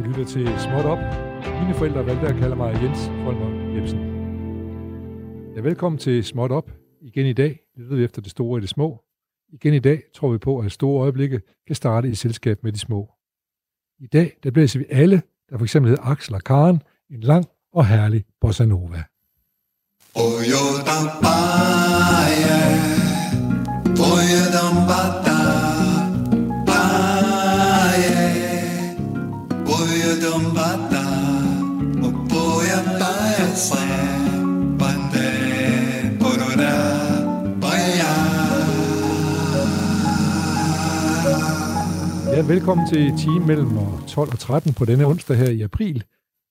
Du lytter til Småt Op. Mine forældre valgte at kalde mig Jens Folmer Jebsen. Ja, velkommen til Småt Op. Igen i dag lytter vi efter det store i det små. Igen i dag tror vi på, at store øjeblikke kan starte i selskab med de små. I dag der blæser vi alle, der for eksempel hedder Axel og Karen, en lang og herlig bossa nova. Oyo Ja, velkommen til time mellem øh, 12 og 13 på denne onsdag her i april.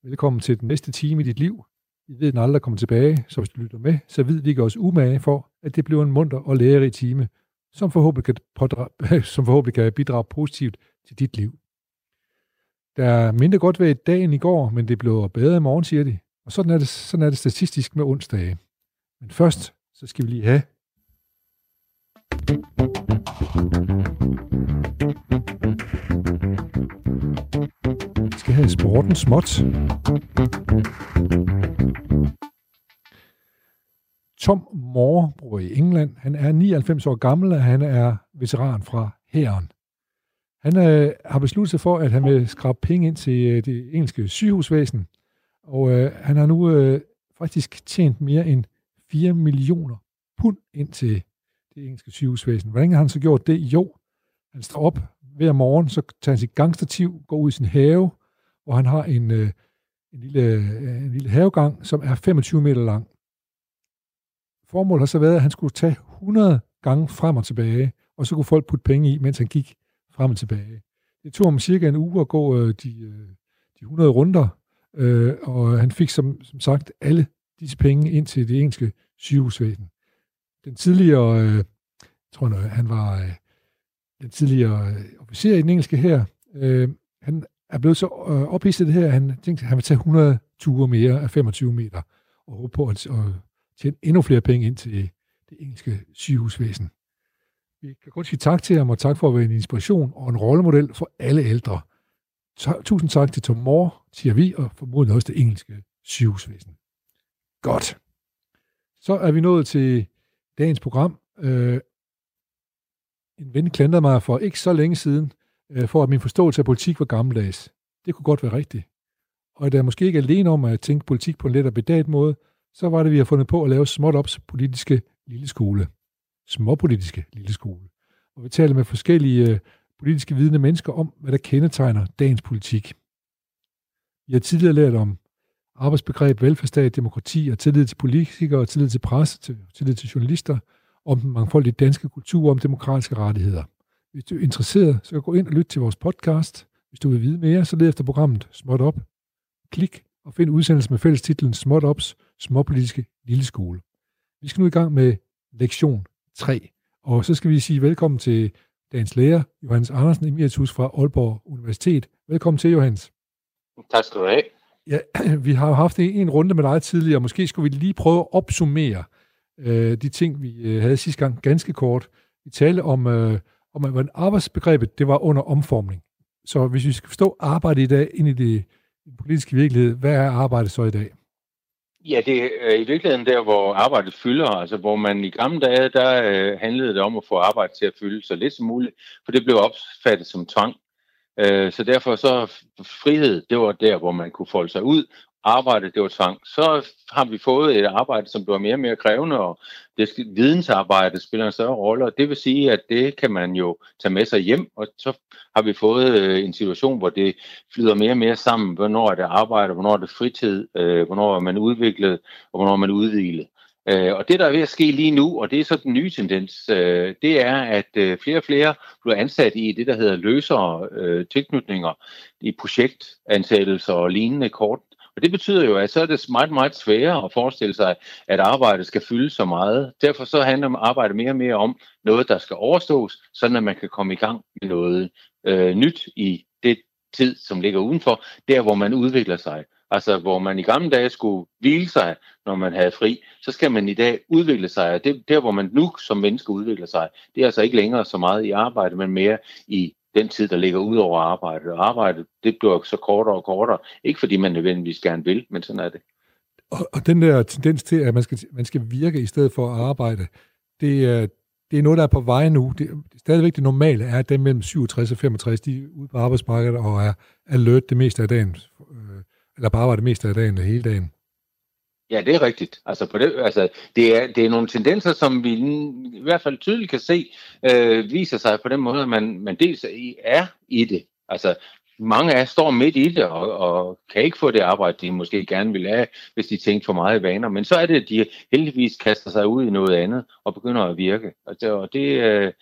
Velkommen til den næste time i dit liv. Vi ved, at den aldrig kommer tilbage, så hvis du lytter med, så ved vi også umage for, at det bliver en munter og lærerig time, som forhåbentlig kan, pådra- som forhåbentlig kan bidrage positivt til dit liv. Der er mindre godt ved dagen i går, men det blev bedre i morgen, siger de. Og sådan er det, sådan er det statistisk med onsdage. Men først, så skal vi lige have skal have sporten småt. Tom Moore bor i England. Han er 99 år gammel, og han er veteran fra hæren. Han øh, har besluttet sig for, at han vil skrabe penge ind til øh, det engelske sygehusvæsen, og øh, han har nu øh, faktisk tjent mere end 4 millioner pund ind til det engelske sygehusvæsen. Hvordan har han så gjort det? Jo, han står op hver morgen, så tager han sit gangstativ, går ud i sin have, hvor han har en, øh, en, lille, øh, en lille havegang, som er 25 meter lang. Formålet har så været, at han skulle tage 100 gange frem og tilbage, og så kunne folk putte penge i, mens han gik frem og tilbage. Det tog ham cirka en uge at gå øh, de, øh, de 100 runder, øh, og han fik som, som sagt alle disse penge ind til det engelske sygehusvæsen. Den tidligere, øh, tror jeg, han var øh, den tidligere øh, officer i den engelske her, øh, han er blevet så øh, ophidset det her, at han tænkte, at han vil tage 100 ture mere af 25 meter, og håbe på at, at tjene endnu flere penge ind til det engelske sygehusvæsen. Vi kan kun sige tak til ham, og tak for at være en inspiration og en rollemodel for alle ældre. Tusind tak til Tom Moore, siger vi, og formodentlig også det engelske sygehusvæsen. Godt. Så er vi nået til dagens program. Øh, en ven klandrede mig for ikke så længe siden, øh, for at min forståelse af politik var gammeldags. Det kunne godt være rigtigt. Og da jeg måske ikke alene om at tænke politik på en let og bedat måde, så var det, vi har fundet på at lave småt ops politiske lille skole. Småpolitiske lille skole. Og vi taler med forskellige øh, politiske vidende mennesker om, hvad der kendetegner dagens politik. Vi har tidligere lært om arbejdsbegreb, velfærdsstat, demokrati og tillid til politikere, tillid til presse, til, tillid til journalister, om den mangfoldige danske kultur, om demokratiske rettigheder. Hvis du er interesseret, så gå ind og lyt til vores podcast. Hvis du vil vide mere, så led efter programmet Småt Op. Klik og find udsendelsen med fælles titlen Småt Ops Småpolitiske Lille Skole. Vi skal nu i gang med lektion 3. Og så skal vi sige velkommen til dagens lærer, Johannes Andersen, emeritus fra Aalborg Universitet. Velkommen til, Johannes. Tak skal du have. Ja, vi har haft en runde med dig tidligere, måske skulle vi lige prøve at opsummere øh, de ting, vi øh, havde sidste gang ganske kort. Vi talte om, øh, om at arbejdsbegrebet det var under omformning. Så hvis vi skal forstå arbejde i dag ind i det den politiske virkelighed, hvad er arbejde så i dag? Ja, det er i virkeligheden der, hvor arbejdet fylder, altså hvor man i gamle dage, der øh, handlede det om at få arbejde til at fylde så lidt som muligt, for det blev opfattet som tvang. Øh, så derfor så frihed, det var der, hvor man kunne folde sig ud arbejde, det var tvang. Så har vi fået et arbejde, som bliver mere og mere krævende, og det vidensarbejde spiller en større rolle, og det vil sige, at det kan man jo tage med sig hjem, og så har vi fået øh, en situation, hvor det flyder mere og mere sammen, hvornår er det arbejde, hvornår er det fritid, øh, hvornår er man udviklet, og hvornår er man udvilet. Øh, og det, der er ved at ske lige nu, og det er så den nye tendens, øh, det er, at øh, flere og flere bliver ansat i det, der hedder løsere øh, tilknytninger i projektansættelser og lignende kort og det betyder jo, at så er det meget, meget sværere at forestille sig, at arbejdet skal fylde så meget. Derfor så handler arbejde mere og mere om noget, der skal overstås, sådan at man kan komme i gang med noget øh, nyt i det tid, som ligger udenfor, der hvor man udvikler sig. Altså hvor man i gamle dage skulle hvile sig, når man havde fri, så skal man i dag udvikle sig. Og det, der hvor man nu som menneske udvikler sig, det er altså ikke længere så meget i arbejde, men mere i den tid, der ligger ud over arbejdet. Og arbejdet, det bliver så kortere og kortere. Ikke fordi man nødvendigvis gerne vil, men sådan er det. Og, og den der tendens til, at man skal, man skal virke i stedet for at arbejde, det er, det er noget, der er på vej nu. Det, stadigvæk det normale er, at dem mellem 67 og 65, de er ude på arbejdsmarkedet og er alert det meste af dagen, øh, eller på arbejde det meste af dagen, hele dagen. Ja, det er rigtigt. Altså, på det, altså det, er, det er nogle tendenser, som vi i hvert fald tydeligt kan se, øh, viser sig på den måde, at man, man dels er i det. Altså, mange af os står midt i det og, og kan ikke få det arbejde, de måske gerne vil have, hvis de tænker for meget i vaner. Men så er det, at de heldigvis kaster sig ud i noget andet og begynder at virke. Og det, og det, øh,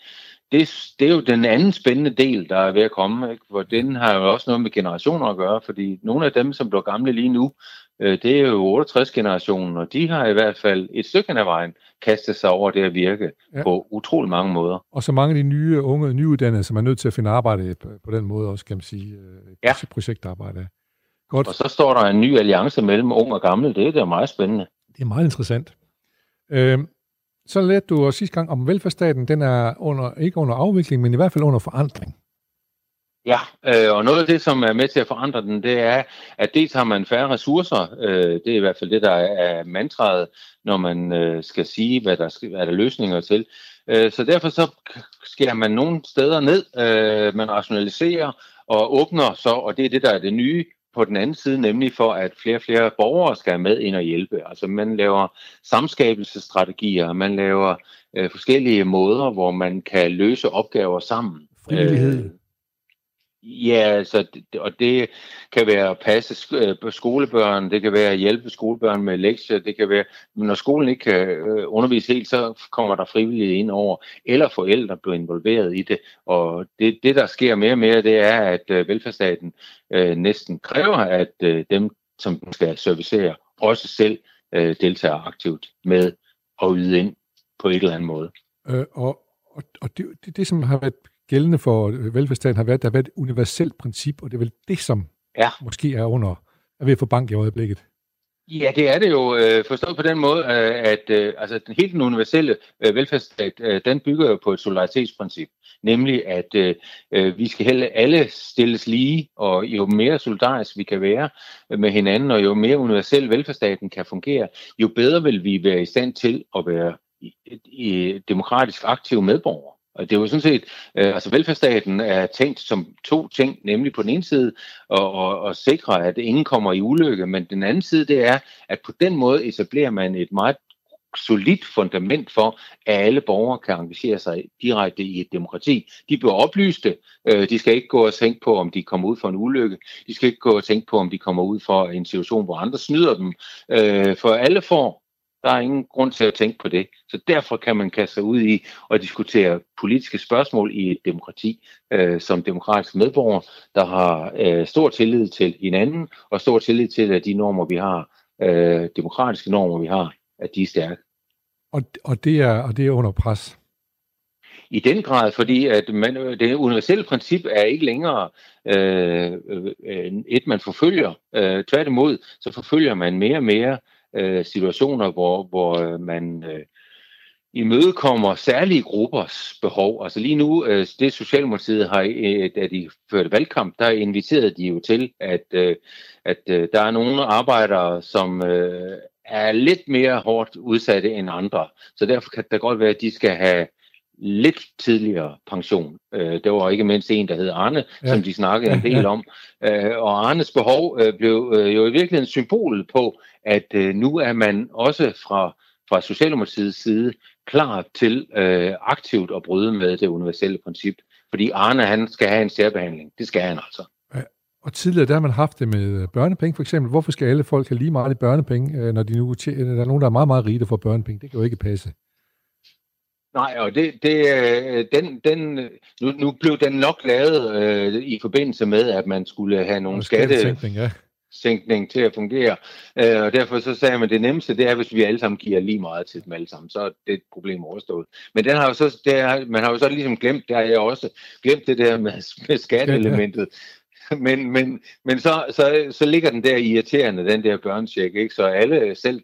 det, det er jo den anden spændende del, der er ved at komme. Ikke? For den har jo også noget med generationer at gøre, fordi nogle af dem, som bliver gamle lige nu, øh, det er jo 68-generationen, og de har i hvert fald et stykke af vejen kastet sig over det at virke ja. på utrolig mange måder. Og så mange af de nye unge, nyuddannede, som er nødt til at finde arbejde på den måde også, kan man sige, øh, ja. projektarbejde. Godt. Og så står der en ny alliance mellem ung og gammel, det er da meget spændende. Det er meget interessant. Øh, så lærte du sidste gang om velfærdsstaten, den er under, ikke under afvikling, men i hvert fald under forandring. Ja, øh, og noget af det, som er med til at forandre den, det er, at dels har man færre ressourcer. Øh, det er i hvert fald det, der er mantraet, når man øh, skal sige, hvad der, skal, hvad der er løsninger til. Øh, så derfor så skærer man nogle steder ned, øh, man rationaliserer og åbner så, og det er det, der er det nye, på den anden side, nemlig for, at flere og flere borgere skal med ind og hjælpe. Altså man laver samskabelsesstrategier, man laver øh, forskellige måder, hvor man kan løse opgaver sammen. Frivillighed. Øh, Ja, altså, så, og det kan være at passe øh, skolebørn, det kan være at hjælpe skolebørn med lektier, det kan være, når skolen ikke kan øh, undervise helt, så kommer der frivillige ind over, eller forældre bliver involveret i det. Og det, det der sker mere og mere, det er, at øh, velfærdsstaten øh, næsten kræver, at øh, dem, som skal servicere, også selv øh, deltager aktivt med at yde ind på et eller andet måde. Øh, og og, og det, det, det, som har været gældende for øh, velfærdsstaten har været, at der har været et universelt princip, og det er vel det, som ja. måske er under er ved at få bank i øjeblikket. Ja, det er det jo øh, forstået på den måde, øh, at øh, altså, den helt den universelle øh, velfærdsstat, øh, den bygger jo på et solidaritetsprincip, nemlig at øh vi skal heller alle stilles lige, og jo mere solidarisk vi kan være med hinanden, og jo mere universel velfærdsstaten kan fungere, jo bedre vil vi være i stand til at være i, i demokratisk aktive medborgere. Og det er jo sådan set, øh, altså velfærdsstaten er tænkt som to ting, nemlig på den ene side at, at, at sikre, at ingen kommer i ulykke, men den anden side det er, at på den måde etablerer man et meget solidt fundament for, at alle borgere kan engagere sig direkte i et demokrati. De bliver oplyste. Øh, de skal ikke gå og tænke på, om de kommer ud for en ulykke. De skal ikke gå og tænke på, om de kommer ud for en situation, hvor andre snyder dem. Øh, for alle får der er ingen grund til at tænke på det. Så derfor kan man kaste sig ud i at diskutere politiske spørgsmål i et demokrati øh, som demokratisk medborger, der har øh, stor tillid til hinanden og stor tillid til, at de normer, vi har, øh, demokratiske normer, vi har, at de er stærke. Og, og, det, er, og det er under pres? I den grad, fordi at man, det universelle princip er ikke længere øh, øh, et, man forfølger. Øh, tværtimod, så forfølger man mere og mere øh, situationer, hvor, hvor øh, man øh, imødekommer særlige gruppers behov. Altså lige nu, øh, det Socialdemokratiet har, øh, da de førte valgkamp, der inviterede de jo til, at, øh, at øh, der er nogle arbejdere, som øh, er lidt mere hårdt udsatte end andre. Så derfor kan det godt være, at de skal have lidt tidligere pension. Øh, der var ikke mindst en, der hed Arne, ja. som de snakkede en del om. Øh, og Arnes behov øh, blev øh, jo i virkeligheden symbolet på, at øh, nu er man også fra, fra Socialdemokratiets side klar til øh, aktivt at bryde med det universelle princip. Fordi Arne, han skal have en særbehandling. Det skal han altså. Ja. Og tidligere der har man haft det med øh, børnepenge for eksempel. Hvorfor skal alle folk have lige meget i børnepenge, øh, når de nu der er nogen, der er meget, meget rige, der får børnepenge? Det kan jo ikke passe. Nej, og det, det, øh, den, den, nu, nu blev den nok lavet øh, i forbindelse med, at man skulle have nogle skattesænkning ja. sænkning til at fungere. Øh, og derfor så sagde man, at det nemmeste, det er, hvis vi alle sammen giver lige meget til dem alle sammen, så er det et problem overstået. Men den har jo så, det er, man har jo så ligesom glemt, det har jeg også glemt det der med, med skatteelementet. men, men, men så, så, så ligger den der irriterende, den der børnecheck, ikke? så alle, selv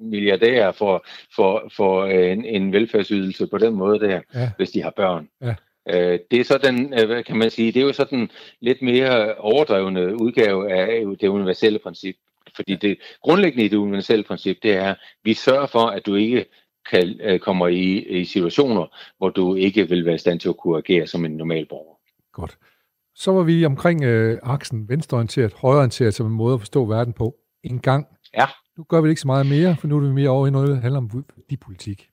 milliardærer, får, får, får en, en velfærdsydelse på den måde der, ja. hvis de har børn. Ja. Øh, det er sådan, øh, hvad kan man sige, det er jo sådan lidt mere overdrevne udgave af det universelle princip. Fordi det grundlæggende i det universelle princip, det er, at vi sørger for, at du ikke kan, øh, kommer i, i situationer, hvor du ikke vil være i stand til at kunne agere som en normal borger. Godt. Så var vi omkring øh, aksen venstreorienteret, højreorienteret som en måde at forstå verden på en gang. Ja. Nu gør vi ikke så meget mere, for nu er vi mere over i noget, der handler om de politik.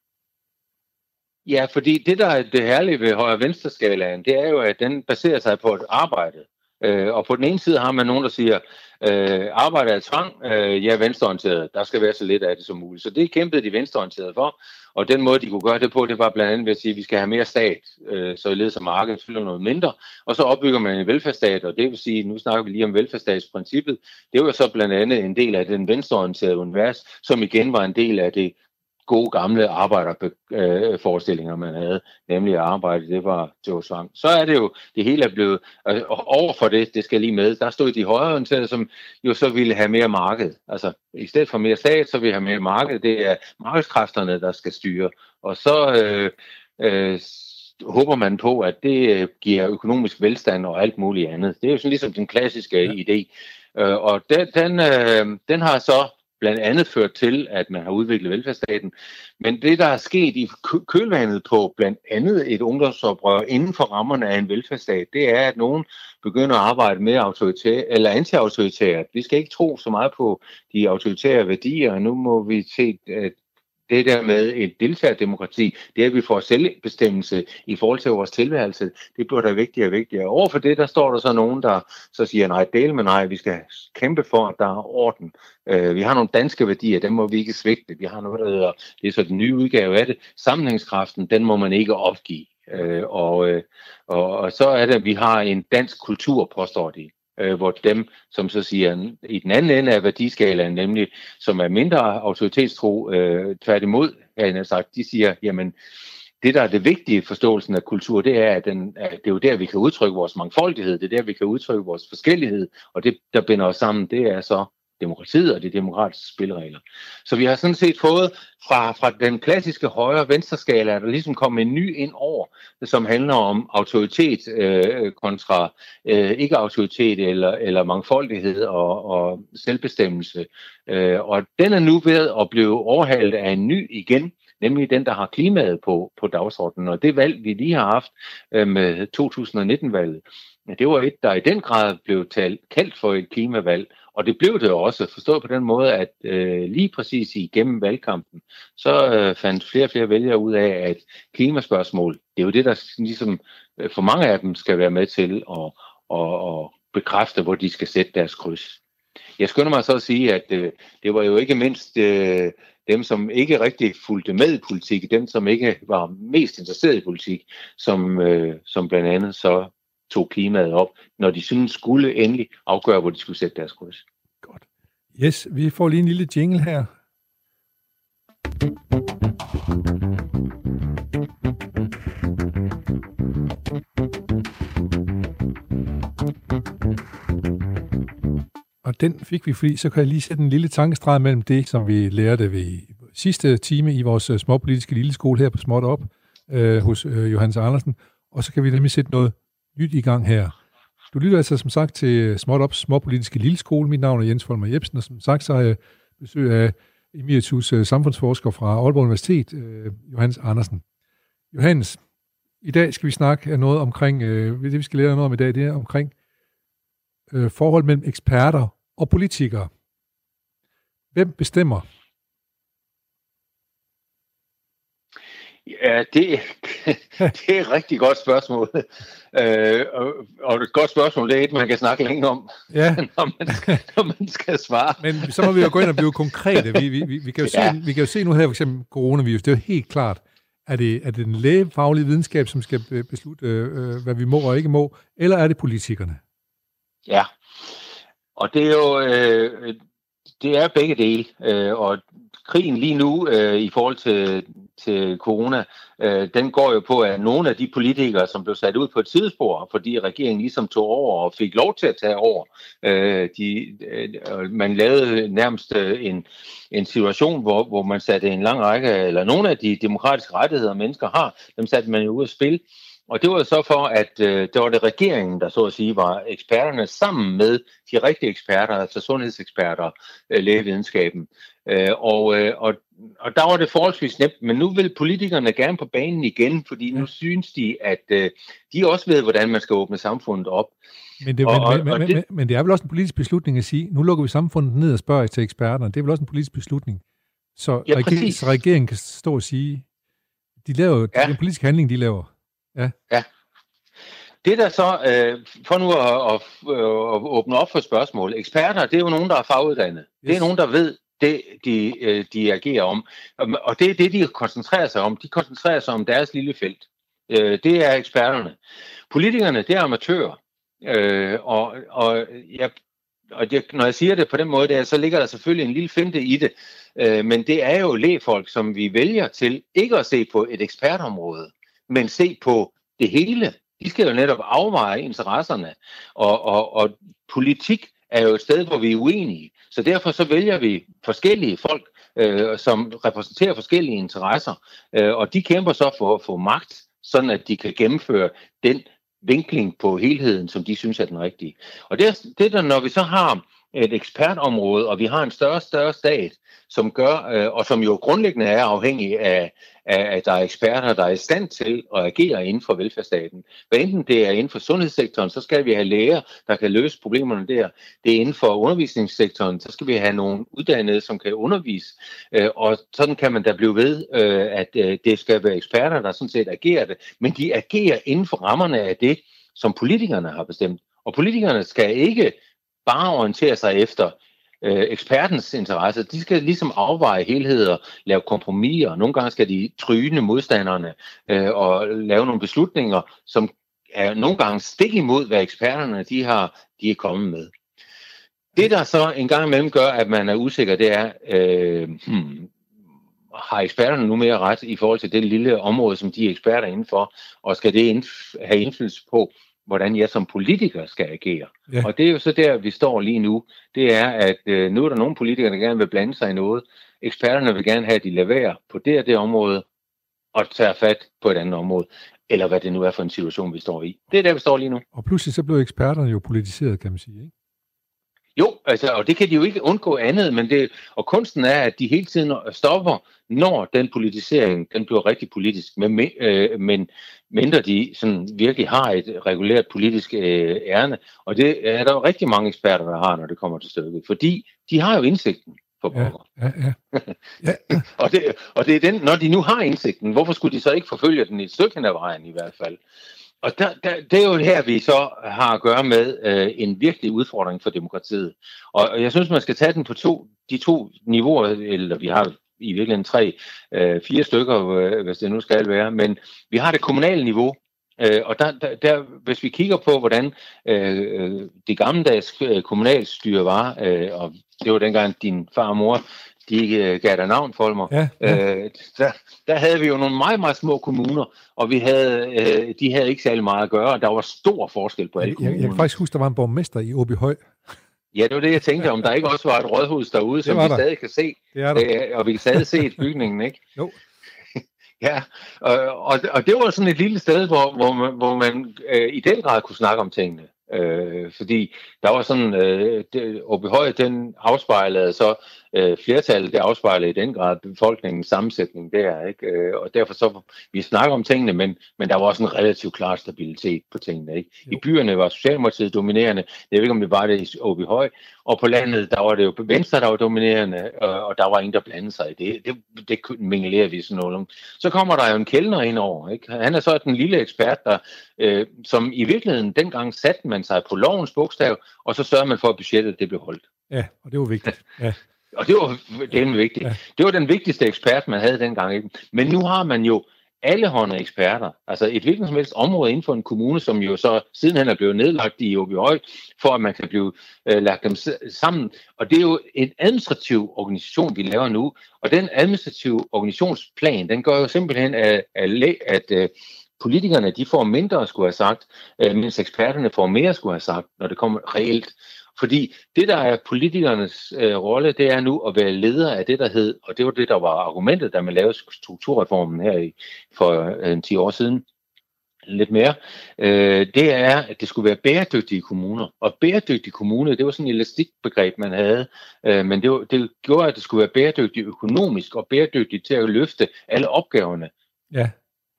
Ja, fordi det, der er det herlige ved højre-venstre-skalaen, det er jo, at den baserer sig på et arbejde. Øh, og på den ene side har man nogen, der siger, øh, arbejde er tvang, øh, ja, venstreorienteret, der skal være så lidt af det som muligt. Så det kæmpede de venstreorienterede for, og den måde, de kunne gøre det på, det var blandt andet ved at sige, at vi skal have mere stat, øh, så ledes af markedet fylder noget mindre, og så opbygger man en velfærdsstat, og det vil sige, nu snakker vi lige om velfærdsstatsprincippet, det var så blandt andet en del af den venstreorienterede univers, som igen var en del af det gode gamle arbejderforestillinger, man havde, nemlig at arbejde, det var Joe Svang. Så er det jo, det hele er blevet, øh, over for det, det skal lige med, der stod de højreorienterede, som jo så ville have mere marked. Altså, i stedet for mere stat, så vil have mere marked. Det er markedskræfterne, der skal styre. Og så øh, øh, håber man på, at det øh, giver økonomisk velstand og alt muligt andet. Det er jo sådan ligesom den klassiske ja. idé. Øh, og den, den, øh, den har så blandt andet ført til, at man har udviklet velfærdsstaten. Men det, der er sket i kølvandet på blandt andet et ungdomsoprør inden for rammerne af en velfærdsstat, det er, at nogen begynder at arbejde mere autoritært eller anti-autoritært. Vi skal ikke tro så meget på de autoritære værdier. Nu må vi se, at det der med et deltagerdemokrati, det at vi får selvbestemmelse i forhold til vores tilværelse, det bliver der vigtigere og vigtigere. Overfor det, der står der så nogen, der så siger, nej, del med nej, vi skal kæmpe for, at der er orden. Øh, vi har nogle danske værdier, dem må vi ikke svigte. Vi har noget, der hedder, det er så den nye udgave af det, sammenhængskraften, den må man ikke opgive. Øh, og, øh, og, og så er det, at vi har en dansk kultur, påstår de øh, hvor dem, som så siger i den anden ende af værdiskalaen, nemlig som er mindre autoritetstro, øh, tværtimod, har sagt, de siger, jamen, det, der er det vigtige forståelsen af kultur, det er, at, den, at det er jo der, vi kan udtrykke vores mangfoldighed, det er der, vi kan udtrykke vores forskellighed, og det, der binder os sammen, det er så demokratiet og de demokratiske spilleregler. Så vi har sådan set fået fra, fra den klassiske højre-venstre skala, der ligesom kom en ny ind over, som handler om autoritet øh, kontra øh, ikke-autoritet eller, eller mangfoldighed og, og selvbestemmelse. Øh, og den er nu ved at blive overhalet af en ny igen, nemlig den, der har klimaet på, på dagsordenen. Og det valg, vi lige har haft øh, med 2019-valget, det var et, der i den grad blev talt, kaldt for et klimavalg, og det blev det også, forstået på den måde, at øh, lige præcis igennem valgkampen, så øh, fandt flere og flere vælgere ud af, at klimaspørgsmål, det er jo det, der ligesom øh, for mange af dem skal være med til at, at, at bekræfte, hvor de skal sætte deres kryds. Jeg skynder mig så at sige, at øh, det var jo ikke mindst øh, dem, som ikke rigtig fulgte med i politik, dem, som ikke var mest interesseret i politik, som, øh, som blandt andet så tog klimaet op, når de synes skulle endelig afgøre, hvor de skulle sætte deres kryds. Godt. Yes, vi får lige en lille jingle her. Og den fik vi, fordi så kan jeg lige sætte en lille tankestreg mellem det, som vi lærte ved sidste time i vores øh, småpolitiske lille skole her på Småt Op øh, hos øh, Johannes Andersen, og så kan vi nemlig sætte noget nyt i gang her. Du lytter altså som sagt til øh, Småt Op Småpolitiske Lille Skole. Mit navn er Jens Folmer Jebsen, og som sagt så har jeg besøg af emeritus øh, samfundsforsker fra Aalborg Universitet, øh, Johannes Andersen. Johannes, i dag skal vi snakke noget omkring, det vi skal lære noget om i dag, det er omkring forhold mellem eksperter og politikere. Hvem bestemmer? Ja, det, det er et rigtig godt spørgsmål. Øh, og, og et godt spørgsmål, det er et, man kan snakke længe om, ja. når, man, når man skal svare. Men så må vi jo gå ind og blive konkrete. Vi, vi, vi, vi, kan, jo ja. se, vi kan jo se nu her, for eksempel coronavirus, det er jo helt klart, er det, er det den lægefaglige videnskab, som skal beslutte, øh, hvad vi må og ikke må, eller er det politikerne? Ja, og det er jo øh, det er begge dele, øh, og krigen lige nu øh, i forhold til, til corona, øh, den går jo på, at nogle af de politikere, som blev sat ud på et sidespor, fordi regeringen ligesom tog over og fik lov til at tage over, øh, de, øh, man lavede nærmest øh, en, en situation, hvor, hvor man satte en lang række, eller nogle af de demokratiske rettigheder, mennesker har, dem satte man jo ud af spil. Og det var så for, at øh, det var det regeringen, der så at sige var eksperterne sammen med de rigtige eksperter, altså sundhedseksperter, øh, lægevidenskaben. Øh, og, øh, og, og der var det forholdsvis nemt, men nu vil politikerne gerne på banen igen, fordi nu synes de, at øh, de også ved, hvordan man skal åbne samfundet op. Men det, og, men, men, men, det, men det er vel også en politisk beslutning at sige, nu lukker vi samfundet ned og spørger til eksperterne. Det er vel også en politisk beslutning. Så, ja, regeringen, så regeringen kan stå og sige, de laver ja. den politiske handling, de laver. Ja. ja. Det der så, øh, for nu at, at, at åbne op for spørgsmål, eksperter, det er jo nogen, der er faguddannet. Yes. Det er nogen, der ved det, de, øh, de agerer om. Og det er det, de koncentrerer sig om. De koncentrerer sig om deres lille felt. Øh, det er eksperterne. Politikerne, det er amatører. Øh, og, og, jeg, og det, når jeg siger det på den måde, der, så ligger der selvfølgelig en lille finte i det. Øh, men det er jo lægefolk, som vi vælger til ikke at se på et ekspertområde, men se på det hele. De skal jo netop afveje interesserne. Og, og, og politik er jo et sted, hvor vi er uenige. Så derfor så vælger vi forskellige folk, øh, som repræsenterer forskellige interesser, øh, og de kæmper så for at få magt, sådan at de kan gennemføre den vinkling på helheden, som de synes er den rigtige. Og det er, det der, når vi så har et ekspertområde, og vi har en større og større stat, som gør, øh, og som jo grundlæggende er afhængig af, af, at der er eksperter, der er i stand til at agere inden for velfærdsstaten. Hvad enten det er inden for sundhedssektoren, så skal vi have læger, der kan løse problemerne der. Det er inden for undervisningssektoren, så skal vi have nogle uddannede, som kan undervise. Øh, og sådan kan man da blive ved, øh, at øh, det skal være eksperter, der sådan set agerer det. Men de agerer inden for rammerne af det, som politikerne har bestemt. Og politikerne skal ikke bare orientere sig efter øh, ekspertens interesse. De skal ligesom afveje helheder, lave kompromiser. Nogle gange skal de tryne modstanderne øh, og lave nogle beslutninger, som er nogle gange stik imod, hvad eksperterne de har, de er kommet med. Det, der så en gang imellem gør, at man er usikker, det er, øh, hmm, har eksperterne nu mere ret i forhold til det lille område, som de er eksperter indenfor, og skal det indf- have indflydelse på, hvordan jeg som politiker skal agere. Ja. Og det er jo så der, vi står lige nu. Det er, at øh, nu er der nogle politikere, der gerne vil blande sig i noget. Eksperterne vil gerne have, at de laverer på det og det område, og tager fat på et andet område. Eller hvad det nu er for en situation, vi står i. Det er der, vi står lige nu. Og pludselig så blev eksperterne jo politiseret, kan man sige. Ikke? Jo, altså, og det kan de jo ikke undgå andet, men det, og kunsten er, at de hele tiden stopper, når den politisering, den bliver rigtig politisk, men, øh, men mindre de sådan virkelig har et regulært politisk øh, ærne, og det er der jo rigtig mange eksperter, der har, når det kommer til stykket, fordi de har jo indsigten for ja, ja, ja. ja, ja. og, det, og det er den, når de nu har indsigten, hvorfor skulle de så ikke forfølge den i et stykke hen ad vejen i hvert fald? Og der, der, det er jo her, vi så har at gøre med øh, en virkelig udfordring for demokratiet. Og jeg synes, man skal tage den på to, de to niveauer, eller vi har i virkeligheden tre, øh, fire stykker, øh, hvis det nu skal være. Men vi har det kommunale niveau, øh, og der, der, der, hvis vi kigger på, hvordan øh, øh det gammeldags øh, kommunalstyre var, øh, og det var dengang din far og mor de øh, gav dig navn for mig. Ja, ja. Øh, der, der havde vi jo nogle meget, meget små kommuner, og vi havde, øh, de havde ikke særlig meget at gøre, og der var stor forskel på alle. Jeg, jeg kan faktisk huske, der var en borgmester i Åby Høj. Ja, det var det, jeg tænkte, om der ikke også var et rådhus derude, som vi der. stadig kan se. Der. Øh, og vi kan stadig se bygningen, ikke? Jo. Ja, og, og, det var sådan et lille sted, hvor, hvor man, hvor man øh, i den grad kunne snakke om tingene. Øh, fordi der var sådan, øh, det, Høj, den afspejlede så øh, flertallet, det afspejlede i den grad befolkningens sammensætning der, ikke? Øh, og derfor så, vi snakker om tingene, men, men der var også en relativt klar stabilitet på tingene, ikke? I byerne var Socialdemokratiet dominerende, jeg ved ikke, om det var det i Åby Høj, og på landet, der var det jo Venstre, der var dominerende, og, og der var ingen, der blandede sig i det. Det, det minglerer vi sådan noget. Så kommer der jo en kældner ind over, ikke? Han er så den lille ekspert, der, øh, som i virkeligheden dengang satte man sig på lovens bogstav, og så sørger man for, at budgettet det blev holdt. Ja, og det var vigtigt. Ja. Og det var den vigtige. Ja. Det var den vigtigste ekspert, man havde dengang. Ikke? Men nu har man jo alle hånde eksperter. Altså et hvilket som helst område inden for en kommune, som jo så sidenhen er blevet nedlagt i Åbyhøj, for at man kan blive øh, lagt dem sammen. Og det er jo en administrativ organisation, vi laver nu. Og den administrative organisationsplan, den gør jo simpelthen, at, at, at øh, politikerne de får mindre at skulle have sagt, øh, mens eksperterne får mere at skulle have sagt, når det kommer reelt. Fordi det, der er politikernes øh, rolle, det er nu at være leder af det, der hed, og det var det, der var argumentet, da man lavede strukturreformen her i, for øh, 10 år siden, lidt mere, øh, det er, at det skulle være bæredygtige kommuner. Og bæredygtige kommuner, det var sådan et elastikbegreb, man havde, øh, men det, var, det gjorde, at det skulle være bæredygtigt økonomisk og bæredygtigt til at løfte alle opgaverne. Ja.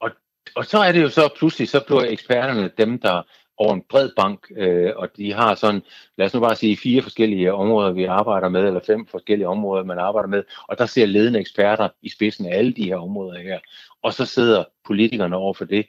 Og, og så er det jo så pludselig, så bliver eksperterne dem, der over en bred bank, øh, og de har sådan, lad os nu bare sige, fire forskellige områder, vi arbejder med, eller fem forskellige områder, man arbejder med, og der ser ledende eksperter i spidsen af alle de her områder her, og så sidder politikerne over for det.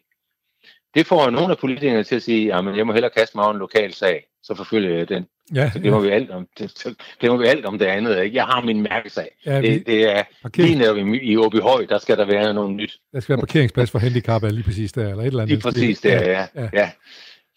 Det får nogle af politikerne til at sige, at jeg må hellere kaste mig over en lokal sag, så forfølger jeg den. Ja, så glemmer, ja. vi alt om, det, glemmer vi alt om det andet. Ikke? Jeg har min mærkesag. Ja, vi, det, det er parkering. lige når i Åby Høj, der skal der være noget nyt. Der skal være parkeringsplads for handicap, lige præcis der, eller et eller andet. Lige præcis der, ja. ja. ja.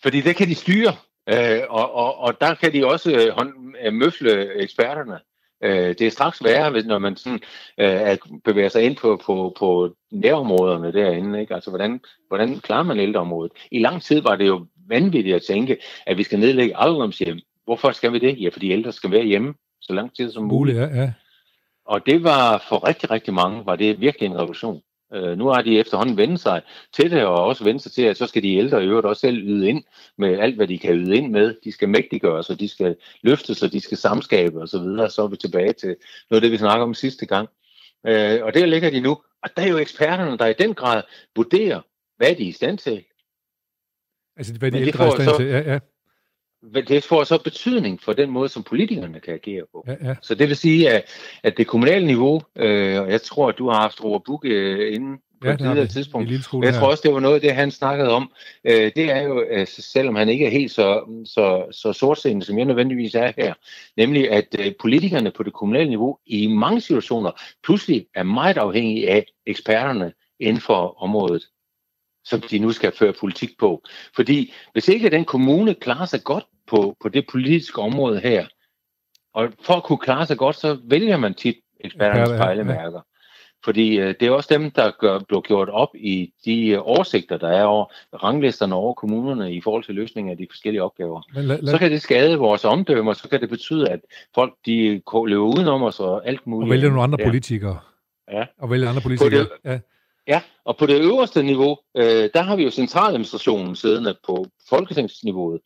Fordi det kan de styre, øh, og, og, og der kan de også øh, hånd, øh, møfle eksperterne. Øh, det er straks værre, når man sådan, øh, bevæger sig ind på, på, på nærområderne derinde. Ikke? Altså, hvordan, hvordan klarer man ældreområdet? I lang tid var det jo vanvittigt at tænke, at vi skal nedlægge alderdomshjem. Hvorfor skal vi det? Ja, fordi ældre skal være hjemme så lang tid som muligt. Ja, ja. Og det var for rigtig, rigtig mange, var det virkelig en revolution. Øh, nu har de efterhånden vendt sig til det, og også vendt sig til, at så skal de ældre i øvrigt også selv yde ind med alt, hvad de kan yde ind med. De skal mægtiggøres, og de skal løftes, og de skal samskabe osv. Så, videre. så er vi tilbage til noget af det, vi snakker om sidste gang. Øh, og der ligger de nu. Og der er jo eksperterne, der i den grad vurderer, hvad de er i stand til. Altså, hvad de ældre er i stand til, ja, ja det får så betydning for den måde, som politikerne kan agere på. Ja, ja. Så det vil sige, at, at det kommunale niveau, øh, og jeg tror, at du har haft Robert Bukke øh, inden på ja, et tidligere tidspunkt. Jeg tror også, det var noget af det, han snakkede om. Øh, det er jo, øh, selvom han ikke er helt så, så, så sortseende, som jeg nødvendigvis er her, nemlig at øh, politikerne på det kommunale niveau i mange situationer pludselig er meget afhængige af eksperterne inden for området som de nu skal føre politik på. Fordi hvis ikke den kommune klarer sig godt på, på det politiske område her, og for at kunne klare sig godt, så vælger man tit eksperternes pejlemærker. Fordi øh, det er også dem, der gør, bliver gjort op i de øh, oversigter, der er over ranglisterne over kommunerne i forhold til løsningen af de forskellige opgaver. Men lad, lad... Så kan det skade vores omdømme, og så kan det betyde, at folk de løber udenom os og alt muligt. Og vælger nogle andre politikere. Ja. Og vælger andre politikere. Det, ja. Ja, og på det øverste niveau, øh, der har vi jo centraladministrationen siddende på folketingsniveauet.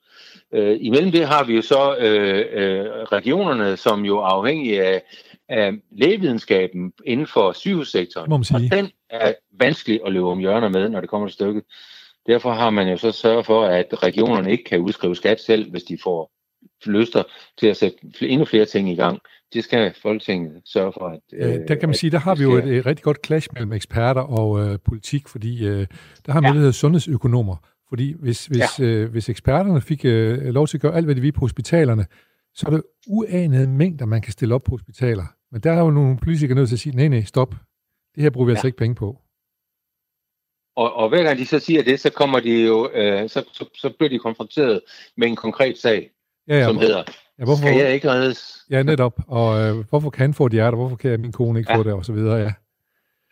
Øh, imellem det har vi jo så øh, øh, regionerne, som jo er afhængige af, af lægevidenskaben inden for sygehussektoren. Og den er vanskelig at løbe om hjørner med, når det kommer til stykket. Derfor har man jo så sørget for, at regionerne ikke kan udskrive skat selv, hvis de får lyster til at sætte endnu flere ting i gang det skal Folketinget sørge for. At, øh, der kan man sige, der har vi jo et, et rigtig godt clash mellem eksperter og øh, politik, fordi øh, der har vi ja. der sundhedsøkonomer. Fordi hvis, hvis, ja. øh, hvis eksperterne fik øh, lov til at gøre alt, hvad de vil på hospitalerne, så er det uanede mængder, man kan stille op på hospitaler. Men der er jo nogle politikere nødt til at sige, nej, nej, stop. Det her bruger vi ja. altså ikke penge på. Og, og hver gang de så siger det, så kommer de jo, øh, så, så, så bliver de konfronteret med en konkret sag, ja, ja, som hedder, Ja, hvorfor, skal jeg ikke reddes? Ja, netop. Og øh, hvorfor kan han få et hjerte, hvorfor kan min kone ikke ja. få det, og så videre, ja.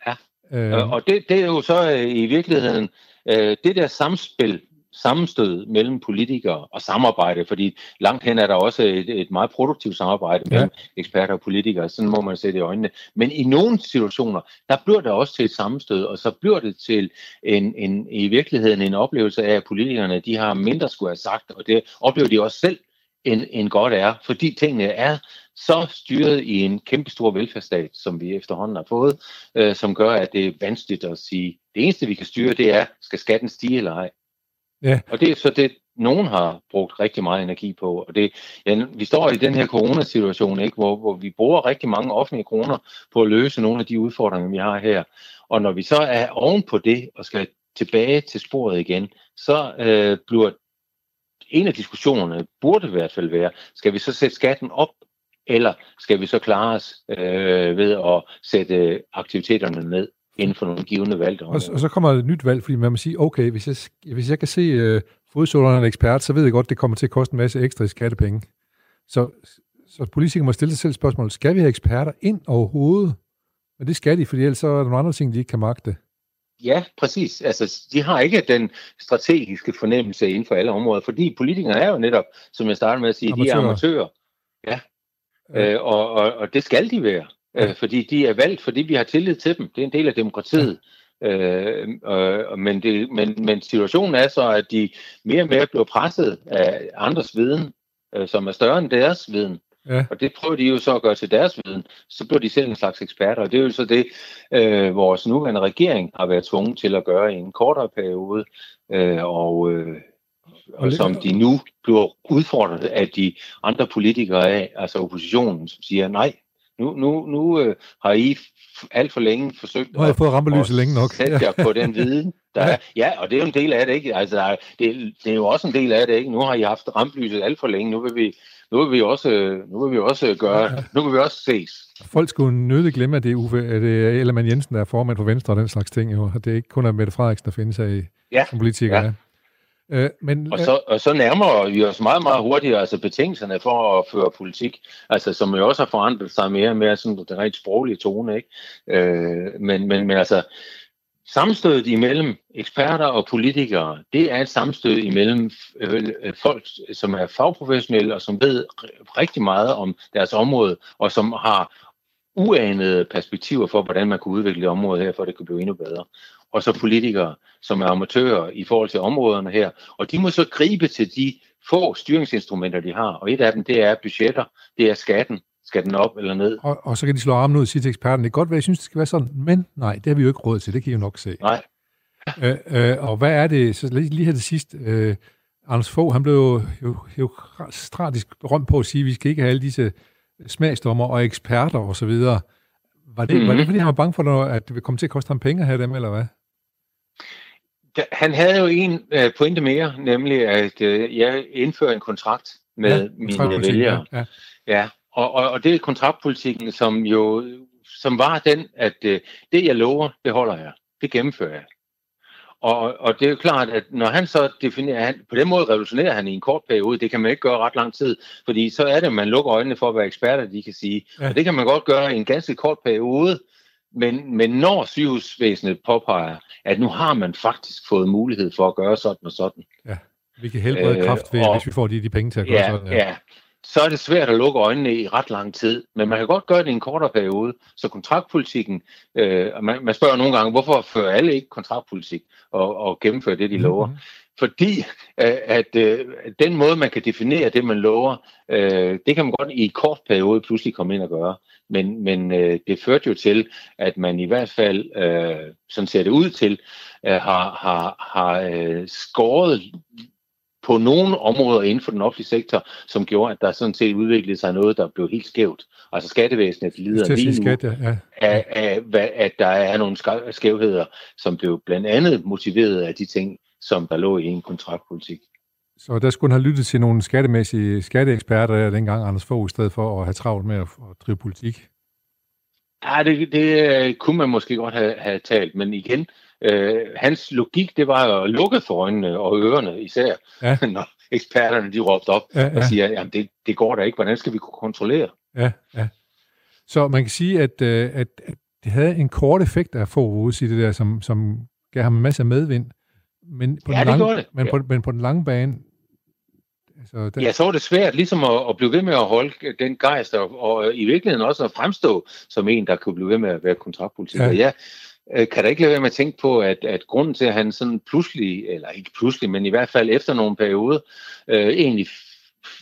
Ja, øh, og det, det er jo så øh, i virkeligheden øh, det der samspil, sammenstød mellem politikere og samarbejde, fordi langt hen er der også et, et meget produktivt samarbejde mellem ja. eksperter og politikere, sådan må man se det i øjnene. Men i nogle situationer, der bliver det også til et sammenstød, og så bliver det til en, en, i virkeligheden en oplevelse af, at politikerne de har mindre skulle have sagt, og det oplever de også selv end, end godt er, fordi tingene er så styret i en kæmpestor velfærdsstat, som vi efterhånden har fået, øh, som gør, at det er vanskeligt at sige, det eneste vi kan styre, det er, skal skatten stige eller ej? Ja. Og det er så det, nogen har brugt rigtig meget energi på. Og det, ja, vi står i den her coronasituation, ikke, hvor, hvor vi bruger rigtig mange offentlige kroner på at løse nogle af de udfordringer, vi har her. Og når vi så er oven på det og skal tilbage til sporet igen, så øh, bliver en af diskussionerne burde i hvert fald være, skal vi så sætte skatten op, eller skal vi så klare os øh, ved at sætte aktiviteterne ned inden for nogle givende valg? Og, og så kommer et nyt valg, fordi man må sige, okay, hvis jeg, hvis jeg kan se øh, fodsålerne en ekspert, så ved jeg godt, det kommer til at koste en masse ekstra i skattepenge. Så, så politikere må stille sig selv spørgsmålet, skal vi have eksperter ind overhovedet? Men det skal de, for ellers så er der nogle andre ting, de ikke kan magte. Ja, præcis. Altså, de har ikke den strategiske fornemmelse inden for alle områder, fordi politikere er jo netop, som jeg startede med at sige, amatører. de er amatører. Ja. ja. Øh, og, og, og det skal de være, ja. øh, fordi de er valgt, fordi vi har tillid til dem. Det er en del af demokratiet. Øh, øh, men, det, men, men situationen er så, at de mere og mere bliver presset af andres viden, øh, som er større end deres viden. Ja. Og det prøver de jo så at gøre til deres viden. Så bliver de selv en slags eksperter, og det er jo så det, øh, vores nuværende regering har været tvunget til at gøre i en kortere periode, øh, og, øh, og som de nu bliver udfordret af de andre politikere af, altså oppositionen, som siger, nej, nu, nu, nu øh, har I alt for længe forsøgt nu har jeg fået rampelyset længe nok. sætte jer på den viden, der ja. er. Ja, og det er jo en del af det, ikke? Altså, der er, det, det er jo også en del af det, ikke? Nu har I haft rampelyset alt for længe, nu vil vi, nu vil vi også, nu vil vi også gøre, nu vil vi også ses. Folk skulle nødig glemme, at det er, Uffe, at det er Ellemann Jensen, der er formand for Venstre og den slags ting, jo. Det er ikke kun at Mette Frederiksen, der findes af ja. som politiker. Ja. Øh, men, og, så, og så nærmer vi os meget, meget hurtigere altså betingelserne for at føre politik, altså som jo også har forandret sig mere og mere sådan den rent sproglige tone, ikke? Øh, men, men, men altså, samstødet imellem eksperter og politikere, det er et samstød imellem øh, øh, folk, som er fagprofessionelle og som ved rigtig meget om deres område, og som har uanede perspektiver for, hvordan man kan udvikle området her, for at det kan blive endnu bedre og så politikere, som er amatører i forhold til områderne her. Og de må så gribe til de få styringsinstrumenter, de har. Og et af dem, det er budgetter, det er skatten. Skal den op eller ned? Og, og så kan de slå armen ud og sige til eksperten, det er godt, hvad jeg synes, det skal være sådan, men nej, det har vi jo ikke råd til, det kan I jo nok se. Nej. øh, øh, og hvad er det, så lige, lige her til sidst, øh, Anders Fogh, han blev jo, jo, jo stratisk berømt på at sige, at vi skal ikke have alle disse smagsdommer og eksperter osv. Var det, mm-hmm. var det, mhm. fordi han var bange for, at det ville komme til at koste ham penge her dem, eller hvad? han havde jo en øh, pointe mere, nemlig at øh, jeg indfører en kontrakt med ja, mine vælgere. Ja. ja. Og, og, og det er kontraktpolitikken, som jo som var den, at øh, det jeg lover, det holder jeg. Det gennemfører jeg. Og, og det er jo klart, at når han så definerer, han, på den måde revolutionerer han i en kort periode, det kan man ikke gøre ret lang tid, fordi så er det, at man lukker øjnene for, hvad eksperter de kan sige. Ja. Og det kan man godt gøre i en ganske kort periode, men, men når sygehusvæsenet påpeger, at nu har man faktisk fået mulighed for at gøre sådan og sådan. Ja, vi kan helbrede øh, kraft, ved, og, hvis vi får de, de penge til at gøre ja, sådan. Ja. ja, så er det svært at lukke øjnene i ret lang tid. Men man kan godt gøre det i en kortere periode. Så kontraktpolitikken, øh, man, man spørger nogle gange, hvorfor fører alle ikke kontraktpolitik og, og gennemfører det, de mm-hmm. lover? Fordi øh, at øh, den måde, man kan definere det, man lover, øh, det kan man godt i en kort periode pludselig komme ind og gøre. Men, men øh, det førte jo til, at man i hvert fald, øh, sådan ser det ud til, øh, har, har, har øh, skåret på nogle områder inden for den offentlige sektor, som gjorde, at der sådan set udviklede sig noget, der blev helt skævt. Altså skattevæsenet lider lige nu skat, ja. Ja. Af, af, at der er nogle skævheder, som blev blandt andet motiveret af de ting, som der lå i en kontraktpolitik. Så der skulle han have lyttet til nogle skattemæssige skatteeksperter dengang, Anders Fogh, i stedet for at have travlt med at, at drive politik? Ja, det, det øh, kunne man måske godt have, have talt, men igen, øh, hans logik, det var at lukke for øjnene og ørerne især, ja. når eksperterne de råbte op ja, ja. og siger, at det, det går da ikke, hvordan skal vi kunne kontrollere? Ja, ja. Så man kan sige, at, øh, at, at det havde en kort effekt af få i det der, som, som gav ham en masse medvind. Men på, ja, den, lange, det. Men, ja. på, men på den lange bane, Altså, den... Ja, så var det svært ligesom at, at blive ved med at holde den gejst, og, og i virkeligheden også at fremstå som en, der kunne blive ved med at være kontraktpolitiker. Ja. øh, kan da ikke lade være med at tænke på, at, at grunden til, at han sådan pludselig, eller ikke pludselig, men i hvert fald efter nogle perioder, øh, egentlig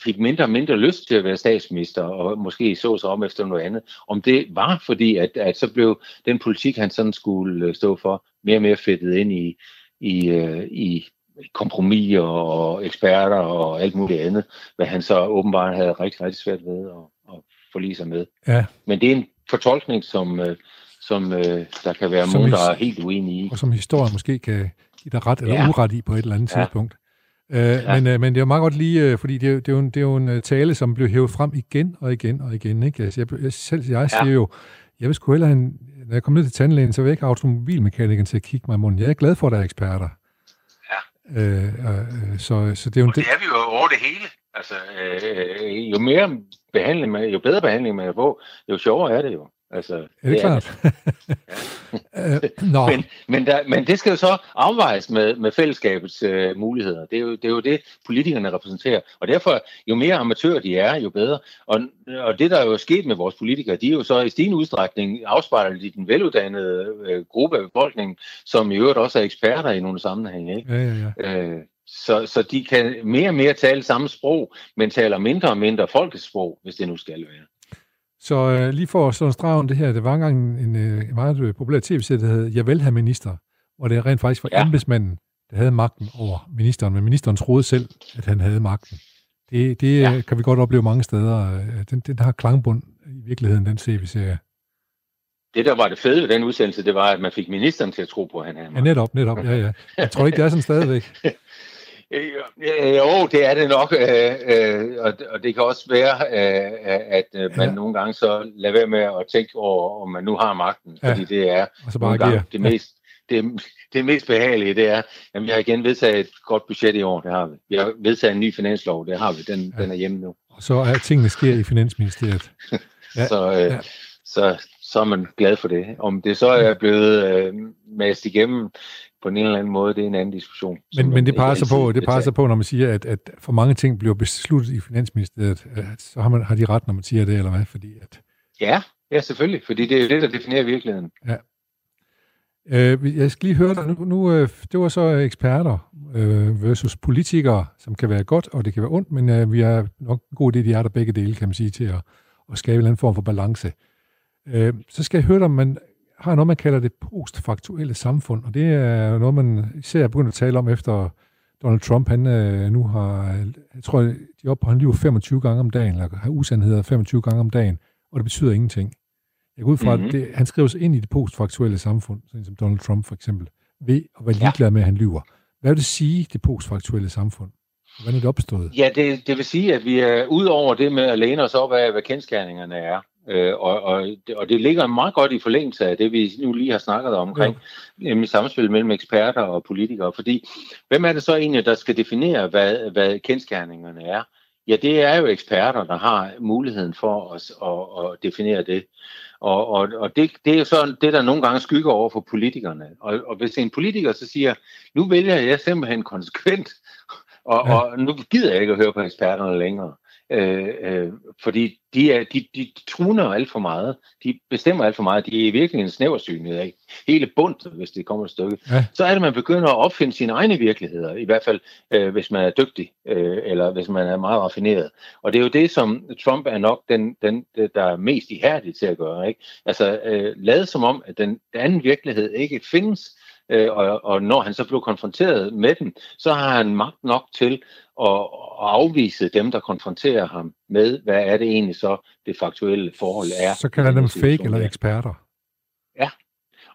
fik mindre og mindre lyst til at være statsminister, og måske så sig om efter noget andet. Om det var fordi, at, at så blev den politik, han sådan skulle øh, stå for, mere og mere fedtet ind i, i, øh, i kompromis og eksperter og alt muligt andet, hvad han så åbenbart havde rigtig, rigtig svært ved at, at forlige sig med. Ja. Men det er en fortolkning, som, øh, som øh, der kan være som nogen, der er helt uenige i. Og som historien måske kan give dig ret eller ja. uret i på et eller andet ja. tidspunkt. Uh, ja. men, uh, men det er jo meget godt lige, uh, fordi det er, det, er jo en, det er jo en tale, som bliver hævet frem igen og igen og igen. Ikke? Altså, jeg, jeg, selv jeg siger ja. jo, jeg vil sgu hellere, en, når jeg kommer ned til tandlægen, så vil jeg ikke automobilmekanikeren til at kigge mig i munden. Jeg er glad for, at der er eksperter. Øh, øh, så, så det er jo en det er vi jo over det hele. Altså, øh, jo mere behandling man, jo bedre behandling man får, jo sjovere er det jo. Altså, ja, det er det klart. øh, nå. Men, men, der, men det skal jo så afvejes med, med fællesskabets øh, muligheder. Det er, jo, det er jo det, politikerne repræsenterer. Og derfor, jo mere amatører de er, jo bedre. Og, og det, der er jo sket med vores politikere, de er jo så i stigende udstrækning afspejlet i den veluddannede øh, gruppe af befolkningen, som i øvrigt også er eksperter i nogle sammenhænge. Ikke? Ja, ja, ja. Øh, så, så de kan mere og mere tale samme sprog, men taler mindre og mindre folkesprog, hvis det nu skal være. Så øh, lige for at slå en streg om det her, det var engang en, en, en meget øh, populær tv-serie, der hed Jeg vil have minister, hvor det rent faktisk var ja. embedsmanden, der havde magten over ministeren, men ministeren troede selv, at han havde magten. Det, det ja. kan vi godt opleve mange steder. Øh, den, den har klangbund i virkeligheden, den tv-serie. Det, der var det fede ved den udsendelse, det var, at man fik ministeren til at tro på, at han havde magten. Ja, netop, netop. Ja, ja. Jeg tror ikke, det er sådan stadigvæk. Øh, jo, det er det nok, øh, øh, og, og det kan også være, øh, at øh, man ja. nogle gange så lader være med at tænke over, om man nu har magten, ja. fordi det er og så bare nogle gange det mest, det, det mest behagelige, det er, at vi har igen vedtaget et godt budget i år, det har vi. Vi har vedtaget en ny finanslov, det har vi, den, ja. den er hjemme nu. Og så er tingene sker i Finansministeriet. Ja. så, øh, ja. så, så er man glad for det. Om det så er blevet øh, mast igennem på en eller anden måde, det er en anden diskussion. Men, men det passer på, det passer på, når man siger, at, at for mange ting bliver besluttet i Finansministeriet, så har, man, har de ret, når man siger det, eller hvad? Fordi at... Ja, ja, selvfølgelig, fordi det er det, der definerer virkeligheden. Ja. Øh, jeg skal lige høre dig, nu, nu øh, det var så eksperter øh, versus politikere, som kan være godt, og det kan være ondt, men øh, vi har nok en god idé, de er der begge dele, kan man sige, til at, at skabe en eller anden form for balance. Øh, så skal jeg høre dig, om man har noget, man kalder det postfaktuelle samfund, og det er noget, man især er begyndt at tale om efter Donald Trump, han øh, nu har, jeg tror, de er oppe på, han lyver 25 gange om dagen, eller har usandheder 25 gange om dagen, og det betyder ingenting. Jeg går ud fra, mm-hmm. at det, han skriver sig ind i det postfaktuelle samfund, sådan som Donald Trump for eksempel, ved at være ligeglad ja. med, at han lyver. Hvad vil det sige, det postfaktuelle samfund? Hvordan er det opstået? Ja, det, det vil sige, at vi er ud over det med at læne os op af, hvad kendskærningerne er, Øh, og, og, det, og det ligger meget godt i forlængelse af det, vi nu lige har snakket omkring, ja. nemlig samspil mellem eksperter og politikere. Fordi, hvem er det så egentlig, der skal definere, hvad, hvad kendskærningerne er? Ja, det er jo eksperter, der har muligheden for at, at, at definere det. Og, og, og det, det er jo så det, der nogle gange skygger over for politikerne. Og, og hvis en politiker så siger, nu vælger jeg simpelthen konsekvent, og, ja. og nu gider jeg ikke at høre på eksperterne længere, Øh, øh, fordi de, er, de, de truner alt for meget. De bestemmer alt for meget. De er i virkeligheden snæversynede af hele bundet, hvis det kommer et stykke. Ja. Så er det, man begynder at opfinde sine egne virkeligheder, i hvert fald øh, hvis man er dygtig, øh, eller hvis man er meget raffineret. Og det er jo det, som Trump er nok den, den der er mest ihærdig til at gøre. Ikke? Altså øh, lade som om, at den, den anden virkelighed ikke findes, øh, og, og når han så blev konfronteret med den, så har han magt nok til at, at afvise dem, der konfronterer ham med, hvad er det egentlig så det faktuelle forhold er. Så kalder dem fake eller eksperter. Ja,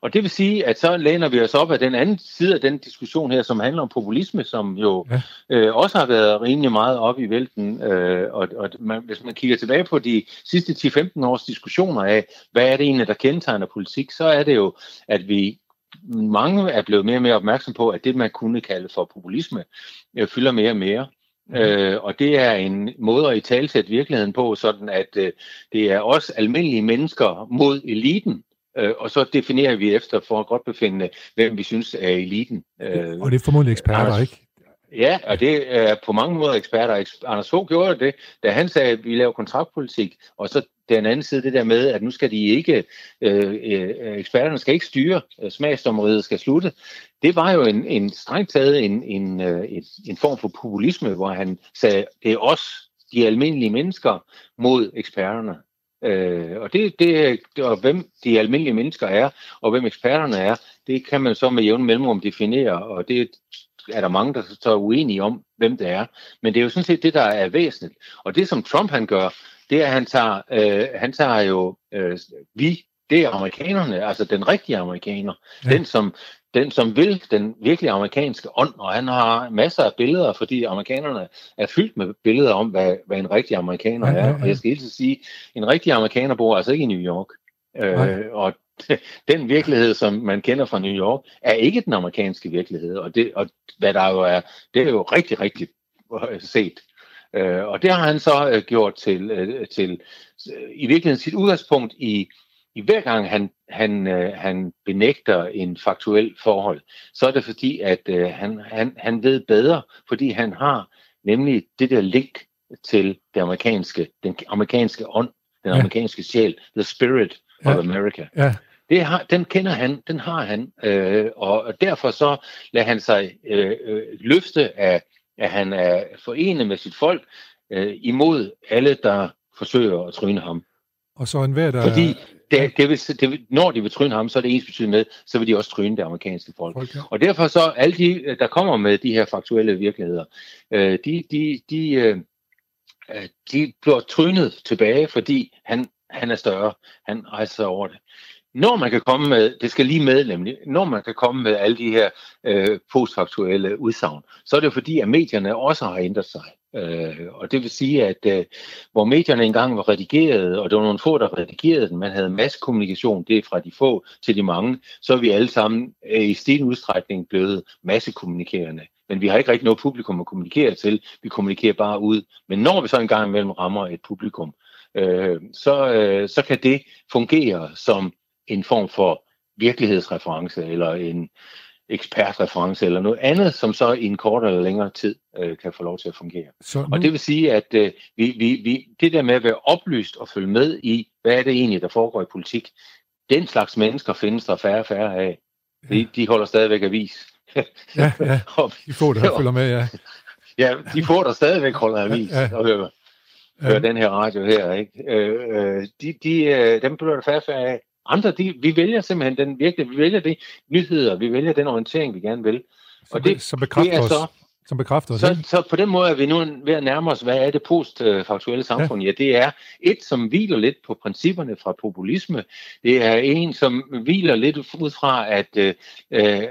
og det vil sige, at så læner vi os op af den anden side af den diskussion her, som handler om populisme, som jo ja. øh, også har været rimelig meget op i vælten. Øh, og og man, hvis man kigger tilbage på de sidste 10-15 års diskussioner af, hvad er det egentlig, der kendetegner politik, så er det jo, at vi mange er blevet mere og mere opmærksom på, at det, man kunne kalde for populisme, øh, fylder mere og mere. Mm. Øh, og det er en måde at i talsætte virkeligheden på, sådan at øh, det er os almindelige mennesker mod eliten, øh, og så definerer vi efter for at godt befinde, hvem vi synes er eliten. Øh, og det er formodentlig eksperter, Anders, ikke? Ja, og det er på mange måder eksperter. Anders Fogh gjorde det, da han sagde, at vi laver kontraktpolitik, og så den anden side det der med, at nu skal de ikke, øh, øh, eksperterne skal ikke styre, øh, smagsdommeriet skal slutte. Det var jo en, en strengt taget en, en, øh, en, en form for populisme, hvor han sagde, det er os, de almindelige mennesker, mod eksperterne. Øh, og det, det, og hvem de almindelige mennesker er, og hvem eksperterne er, det kan man så med jævn mellemrum definere, og det er der mange, der så er uenige om, hvem det er. Men det er jo sådan set det, der er væsentligt. Og det, som Trump han gør, det er, at han tager, øh, han tager jo øh, vi, det er amerikanerne, altså den rigtige amerikaner, ja. den som den som vil den virkelige amerikanske ånd, og han har masser af billeder, fordi amerikanerne er fyldt med billeder om, hvad, hvad en rigtig amerikaner ja, ja, ja. er. Og jeg skal helt sige, en rigtig amerikaner bor altså ikke i New York. Øh, og den virkelighed, som man kender fra New York, er ikke den amerikanske virkelighed. Og, det, og hvad der jo er, det er jo rigtig, rigtig set. Øh, og det har han så øh, gjort til, øh, til øh, i virkeligheden sit udgangspunkt i, i hver gang han, han, øh, han benægter en faktuel forhold, så er det fordi, at øh, han, han, han ved bedre, fordi han har nemlig det der link til det amerikanske, den amerikanske ånd, den ja. amerikanske sjæl, the spirit ja. of America. Ja. Det har, den kender han, den har han, øh, og derfor så lader han sig øh, øh, løfte af, at han er forenet med sit folk øh, imod alle, der forsøger at tryne ham. Og så en hver, der... Fordi det, det vil, det vil, når de vil tryne ham, så er det ens betydning med, så vil de også tryne det amerikanske folk. folk ja. Og derfor så, alle de, der kommer med de her faktuelle virkeligheder, øh, de, de, de, øh, de bliver trynet tilbage, fordi han, han er større. Han rejser sig over det. Når man kan komme med, det skal lige med nemlig, når man kan komme med alle de her øh, postfaktuelle udsagn, så er det fordi, at medierne også har ændret sig. Øh, og det vil sige, at øh, hvor medierne engang var redigeret, og det var nogle få, der redigerede den, man havde massekommunikation, det er fra de få til de mange, så er vi alle sammen øh, i stigende udstrækning blevet massekommunikerende. Men vi har ikke rigtig noget publikum at kommunikere til, vi kommunikerer bare ud. Men når vi så engang imellem rammer et publikum, øh, så, øh, så kan det fungere som en form for virkelighedsreference, eller en, ekspertreference eller noget andet, som så i en kortere eller længere tid øh, kan få lov til at fungere. Så nu... Og det vil sige, at øh, vi, vi, vi, det der med at være oplyst og følge med i, hvad er det egentlig, der foregår i politik, den slags mennesker findes der færre og færre af. De, ja. de holder stadigvæk avis. ja, ja. De få, der følger med, ja. Ja, de få, der stadigvæk holder avis ja, ja. og hører, hører ja. den her radio her. Ikke? Øh, øh, de, de, øh, dem bliver der færre og færre af. Andre, de, vi vælger simpelthen den virkelig, vi vælger de nyheder, vi vælger den orientering, vi gerne vil. Og det, så bekræfter det er så, som bekræfter. Så, så på den måde er vi nu ved at nærme os, hvad er det postfaktuelle samfund? Ja. ja, det er et, som hviler lidt på principperne fra populisme. Det er en, som hviler lidt ud fra, at, øh,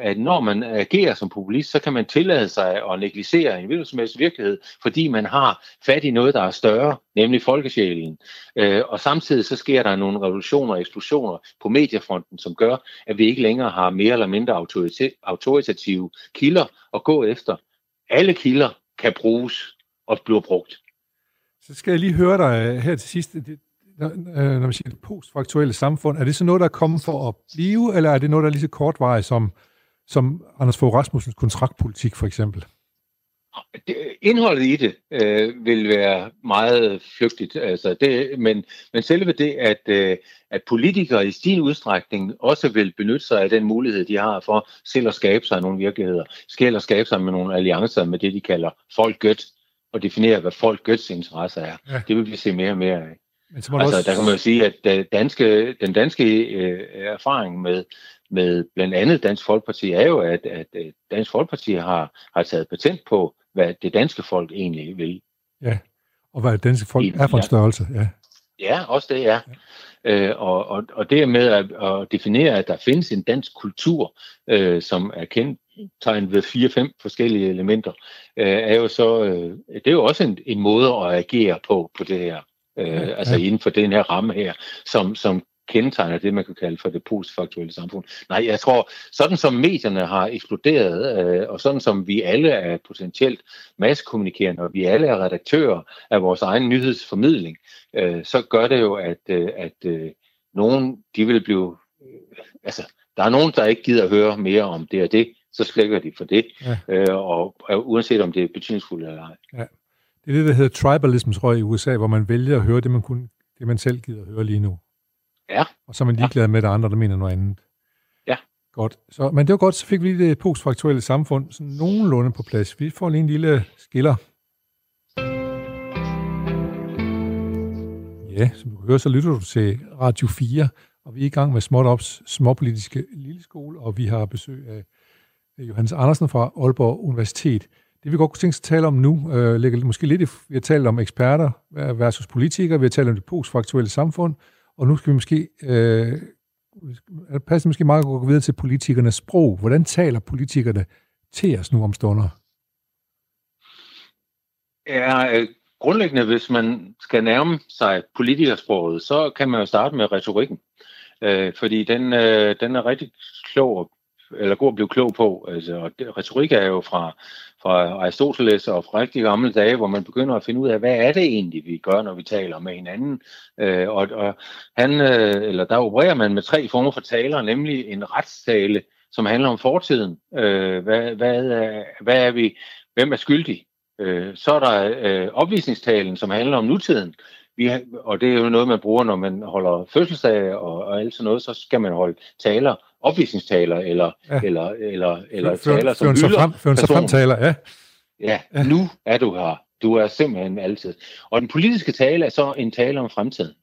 at når man agerer som populist, så kan man tillade sig at negligere en hvilken virkelighed, fordi man har fat i noget, der er større, nemlig folkesjælen. Øh, og samtidig så sker der nogle revolutioner og eksplosioner på mediefronten, som gør, at vi ikke længere har mere eller mindre autoritative kilder at gå efter alle kilder kan bruges og bliver brugt. Så skal jeg lige høre dig øh, her til sidst. Det, når, øh, når man siger det postfaktuelle samfund, er det så noget, der er kommet for at blive, eller er det noget, der er lige så kortvarigt som, som Anders Fogh Rasmussens kontraktpolitik for eksempel? Det, indholdet i det øh, vil være meget flygtigt, altså det, men, men selve det, at, øh, at politikere i stigende udstrækning også vil benytte sig af den mulighed, de har for selv at skabe sig nogle virkeligheder, skal at skabe sig med nogle alliancer med det, de kalder folkgødt, og definere, hvad folkgøds interesse er. Ja. Det vil vi se mere og mere af. Men så altså, også... der kan man jo sige, at den danske, den danske øh, erfaring med, med blandt andet Dansk Folkeparti er jo, at, at Dansk Folkeparti har, har taget patent på hvad det danske folk egentlig vil. Ja, og hvad det danske folk er for en størrelse. Ja, ja også det, ja. ja. Øh, og, og, og det med at, at definere, at der findes en dansk kultur, øh, som er kendt ved fire-fem forskellige elementer, øh, er jo så, øh, det er jo også en, en måde at agere på, på det her. Øh, ja, altså inden for den her ramme her, som, som kendetegner det, man kan kalde for det postfaktuelle samfund. Nej, jeg tror, sådan som medierne har eksploderet, øh, og sådan som vi alle er potentielt massekommunikerende, og vi alle er redaktører af vores egen nyhedsformidling, øh, så gør det jo, at, øh, at øh, nogen, de vil blive, øh, altså, der er nogen, der ikke gider at høre mere om det og det, så slækker de for det, ja. øh, og, og uanset om det er betydningsfuldt eller ej. Ja. Det er det, der hedder tribalism, tror jeg, i USA, hvor man vælger at høre det, man, kun, det, man selv gider at høre lige nu. Ja. Og så er man ligeglad ja. med, at andre, der mener noget andet. Ja. Godt. Så, men det var godt, så fik vi lige det postfaktuelle samfund sådan nogenlunde på plads. Vi får lige en lille skiller. Ja, som du kan høre, så lytter du til Radio 4, og vi er i gang med Småtops småpolitiske lille skole, og vi har besøg af Johannes Andersen fra Aalborg Universitet. Det vi godt kunne tænke os at tale om nu, øh, ligger måske lidt i, vi har talt om eksperter versus politikere, vi har talt om det postfaktuelle samfund, og nu skal vi måske, øh, det passer måske meget godt at gå videre til politikernes sprog. Hvordan taler politikerne til os nu om stunder? Ja, øh, grundlæggende, hvis man skal nærme sig politikersproget, så kan man jo starte med retorikken. Øh, fordi den, øh, den er rigtig klog og eller god at blive klog på. Altså, det, retorik er jo fra, fra Aristoteles og fra rigtig gamle dage, hvor man begynder at finde ud af, hvad er det egentlig, vi gør, når vi taler med hinanden. Øh, og, og han, øh, eller der opererer man med tre former for taler, nemlig en retstale, som handler om fortiden. Øh, hvad, hvad, er, hvad er vi? Hvem er skyldig? Øh, så er der øh, opvisningstalen, som handler om nutiden. Vi har, og det er jo noget, man bruger, når man holder fødselsdag og, og alt sådan noget, så skal man holde taler, opvisningstaler, eller, ja. eller, eller, eller før, taler, som hylder frem, Før så frem taler, ja. ja. Ja, nu er du her. Du er simpelthen altid. Og den politiske tale er så en tale om fremtiden.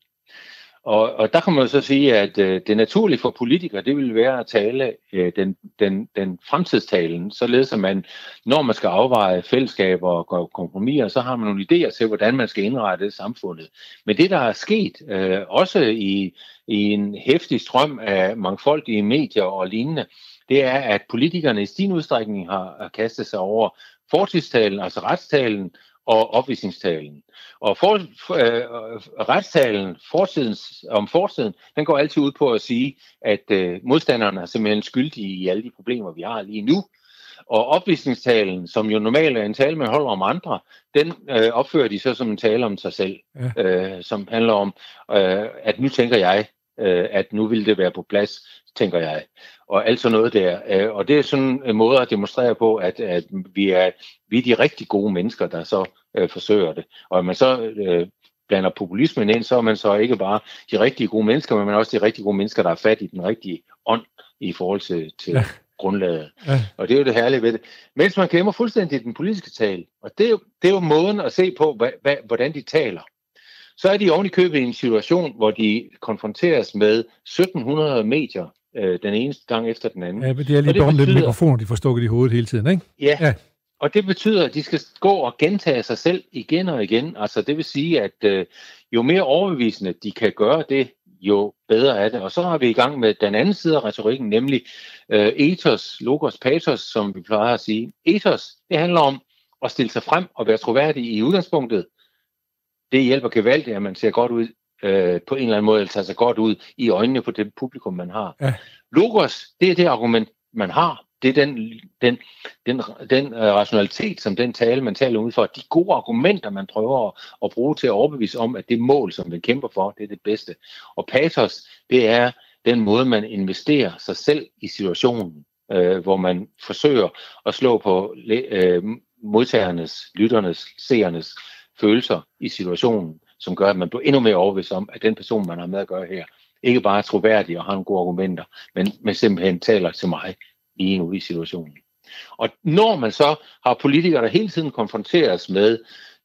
Og, og der kan man så sige, at øh, det naturlige for politikere, det vil være at tale øh, den, den, den fremtidstalen, således at man, når man skal afveje fællesskaber og kompromiser, så har man nogle idéer til, hvordan man skal indrette samfundet. Men det, der er sket, øh, også i, i en hæftig strøm af mangfoldige medier og lignende, det er, at politikerne i sin udstrækning har, har kastet sig over fortidstalen, altså retstalen, og opvisningstalen. Og for, øh, retstalen fortidens, om fortiden, den går altid ud på at sige, at øh, modstanderne er simpelthen skyldige i alle de problemer, vi har lige nu. Og opvisningstalen, som jo normalt er en tale, man holder om andre, den øh, opfører de så som en tale om sig selv, ja. øh, som handler om, øh, at nu tænker jeg, øh, at nu vil det være på plads, tænker jeg. Og alt sådan noget der. Øh, og det er sådan en måde at demonstrere på, at, at vi, er, vi er de rigtig gode mennesker, der så øh, forsøger det. Og at man så øh, blander populismen ind, så er man så ikke bare de rigtig gode mennesker, men man er også de rigtig gode mennesker, der er fat i den rigtige ånd i forhold til, til ja. grundlaget. Ja. Og det er jo det herlige ved det. Mens man glemmer fuldstændig den politiske tale. Og det er jo, det er jo måden at se på, hvad, hvad, hvordan de taler så er de oven i købet i en situation, hvor de konfronteres med 1700 medier øh, den eneste gang efter den anden. Ja, men det er lige om lidt mikrofoner, de får stukket i hovedet hele tiden, ikke? Ja, ja, og det betyder, at de skal gå og gentage sig selv igen og igen. Altså det vil sige, at øh, jo mere overbevisende de kan gøre det, jo bedre er det. Og så har vi i gang med den anden side af retorikken, nemlig øh, ethos, logos, pathos, som vi plejer at sige. Ethos, det handler om at stille sig frem og være troværdig i udgangspunktet, det hjælper gevaldigt, at man ser godt ud øh, på en eller anden måde, eller tager sig godt ud i øjnene på det publikum, man har. Ja. Logos, det er det argument, man har. Det er den, den, den, den øh, rationalitet, som den tale, man taler ud for. De gode argumenter, man prøver at, at bruge til at overbevise om, at det mål, som man kæmper for, det er det bedste. Og pathos, det er den måde, man investerer sig selv i situationen, øh, hvor man forsøger at slå på øh, modtagernes, lytternes, seernes følelser i situationen, som gør, at man bliver endnu mere overbevist om, at den person, man har med at gøre her, ikke bare er troværdig og har nogle gode argumenter, men, men simpelthen taler til mig lige nu i situationen. Og når man så har politikere, der hele tiden konfronteres med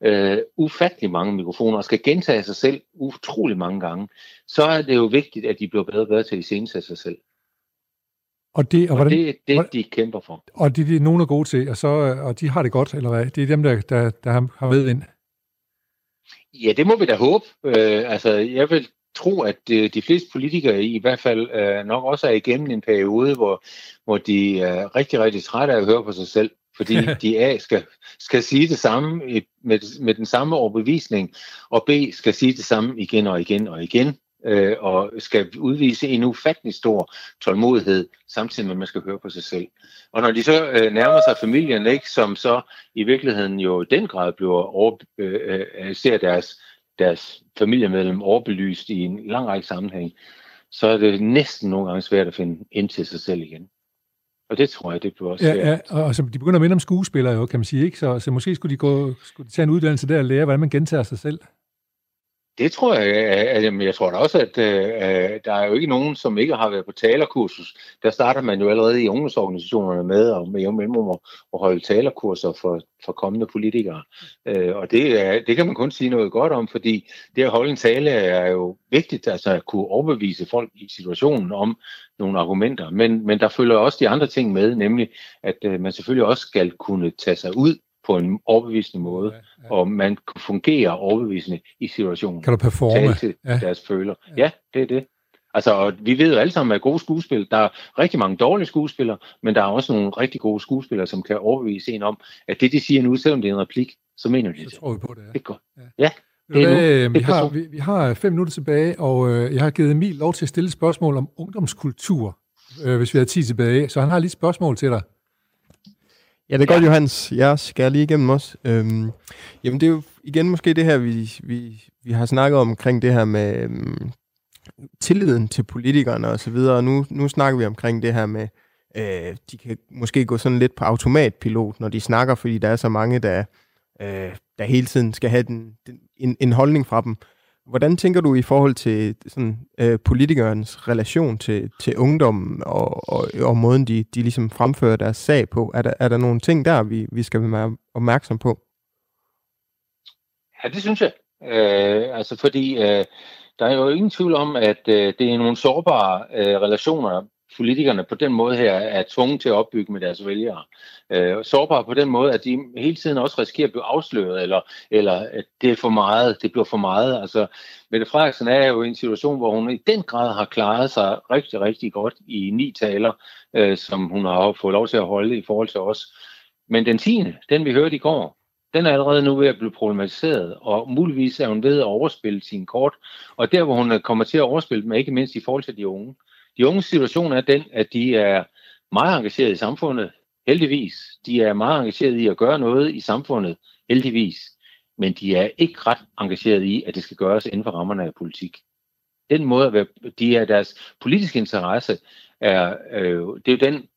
øh, ufattelig mange mikrofoner og skal gentage sig selv utrolig mange gange, så er det jo vigtigt, at de bliver bedre og bedre til at iscenesætte sig selv. Og det, og, og hvordan, det er det, hvordan, de kæmper for. Og det, det er nogen er gode til, og, så, og de har det godt, eller hvad? Det er dem, der, der, der har med ind. Ja, det må vi da håbe. Øh, altså, jeg vil tro, at de, de fleste politikere i hvert fald øh, nok også er igennem en periode, hvor, hvor de er rigtig, rigtig trætte af at høre på sig selv, fordi de A skal, skal sige det samme med, med den samme overbevisning, og B skal sige det samme igen og igen og igen øh, og skal udvise en ufattelig stor tålmodighed, samtidig med, at man skal høre på sig selv. Og når de så øh, nærmer sig familien, ikke, som så i virkeligheden jo i den grad bliver over, øh, øh, ser deres, deres familiemedlem overbelyst i en lang række sammenhæng, så er det næsten nogle gange svært at finde ind til sig selv igen. Og det tror jeg, det bliver også ja, ja, og altså, de begynder at minde om skuespillere jo, kan man sige, ikke? Så, så måske skulle de, gå, skulle de tage en uddannelse der og lære, hvordan man gentager sig selv. Det tror jeg, at, jeg tror da også, at at der er jo ikke nogen, som ikke har været på talerkursus. Der starter man jo allerede i ungdomsorganisationerne med, og med mellemrum at holde talerkurser for, for kommende politikere. Øh, og det, er, det kan man kun sige noget godt om, fordi det at holde en tale er jo vigtigt, altså at kunne overbevise folk i situationen om nogle argumenter. Men, men der følger også de andre ting med, nemlig at man selvfølgelig også skal kunne tage sig ud på en overbevisende måde, ja, ja. og man kan fungere overbevisende i situationen. Kan du performe? til ja. deres føler. Ja. ja, det er det. Altså, og vi ved jo alle sammen, at gode skuespil, der er rigtig mange dårlige skuespillere, men der er også nogle rigtig gode skuespillere, som kan overbevise en om, at det, de siger nu, selvom det er en replik, så mener de det. Så tror vi på det. Ja. Det er godt. Ja. ja. Det er nu. vi, har, vi, vi har fem minutter tilbage, og øh, jeg har givet Emil lov til at stille spørgsmål om ungdomskultur. øh, hvis vi har tid tilbage. Så han har lige et spørgsmål til dig. Ja, det er godt, ja. Johannes. Jeg skal lige igennem også. Øhm, jamen, det er jo igen måske det her, vi, vi, vi har snakket om, omkring det her med øhm, tilliden til politikerne og så videre. Og nu, nu snakker vi omkring det her med, øh, de kan måske gå sådan lidt på automatpilot, når de snakker, fordi der er så mange, der, øh, der hele tiden skal have den, den, en, en holdning fra dem. Hvordan tænker du i forhold til sådan, øh, politikernes relation til, til ungdommen og, og, og måden, de, de ligesom fremfører deres sag på? Er der, er der nogle ting der, vi, vi skal være opmærksom på? Ja, det synes jeg. Øh, altså fordi øh, der er jo ingen tvivl om, at øh, det er nogle sårbare øh, relationer, politikerne på den måde her er tvunget til at opbygge med deres vælgere. Øh, sårbare på den måde, at de hele tiden også risikerer at blive afsløret, eller, eller at det er for meget, det bliver for meget. Altså, Mette Frederiksen er jo i en situation, hvor hun i den grad har klaret sig rigtig, rigtig godt i ni taler, øh, som hun har fået lov til at holde i forhold til os. Men den tiende, den vi hørte i går, den er allerede nu ved at blive problematiseret, og muligvis er hun ved at overspille sin kort. Og der, hvor hun kommer til at overspille dem, ikke mindst i forhold til de unge. De unges situation er den, at de er meget engageret i samfundet, heldigvis. De er meget engageret i at gøre noget i samfundet, heldigvis. Men de er ikke ret engageret i, at det skal gøres inden for rammerne af politik. Den måde, at være, de er deres politiske interesse, er, øh, det er jo den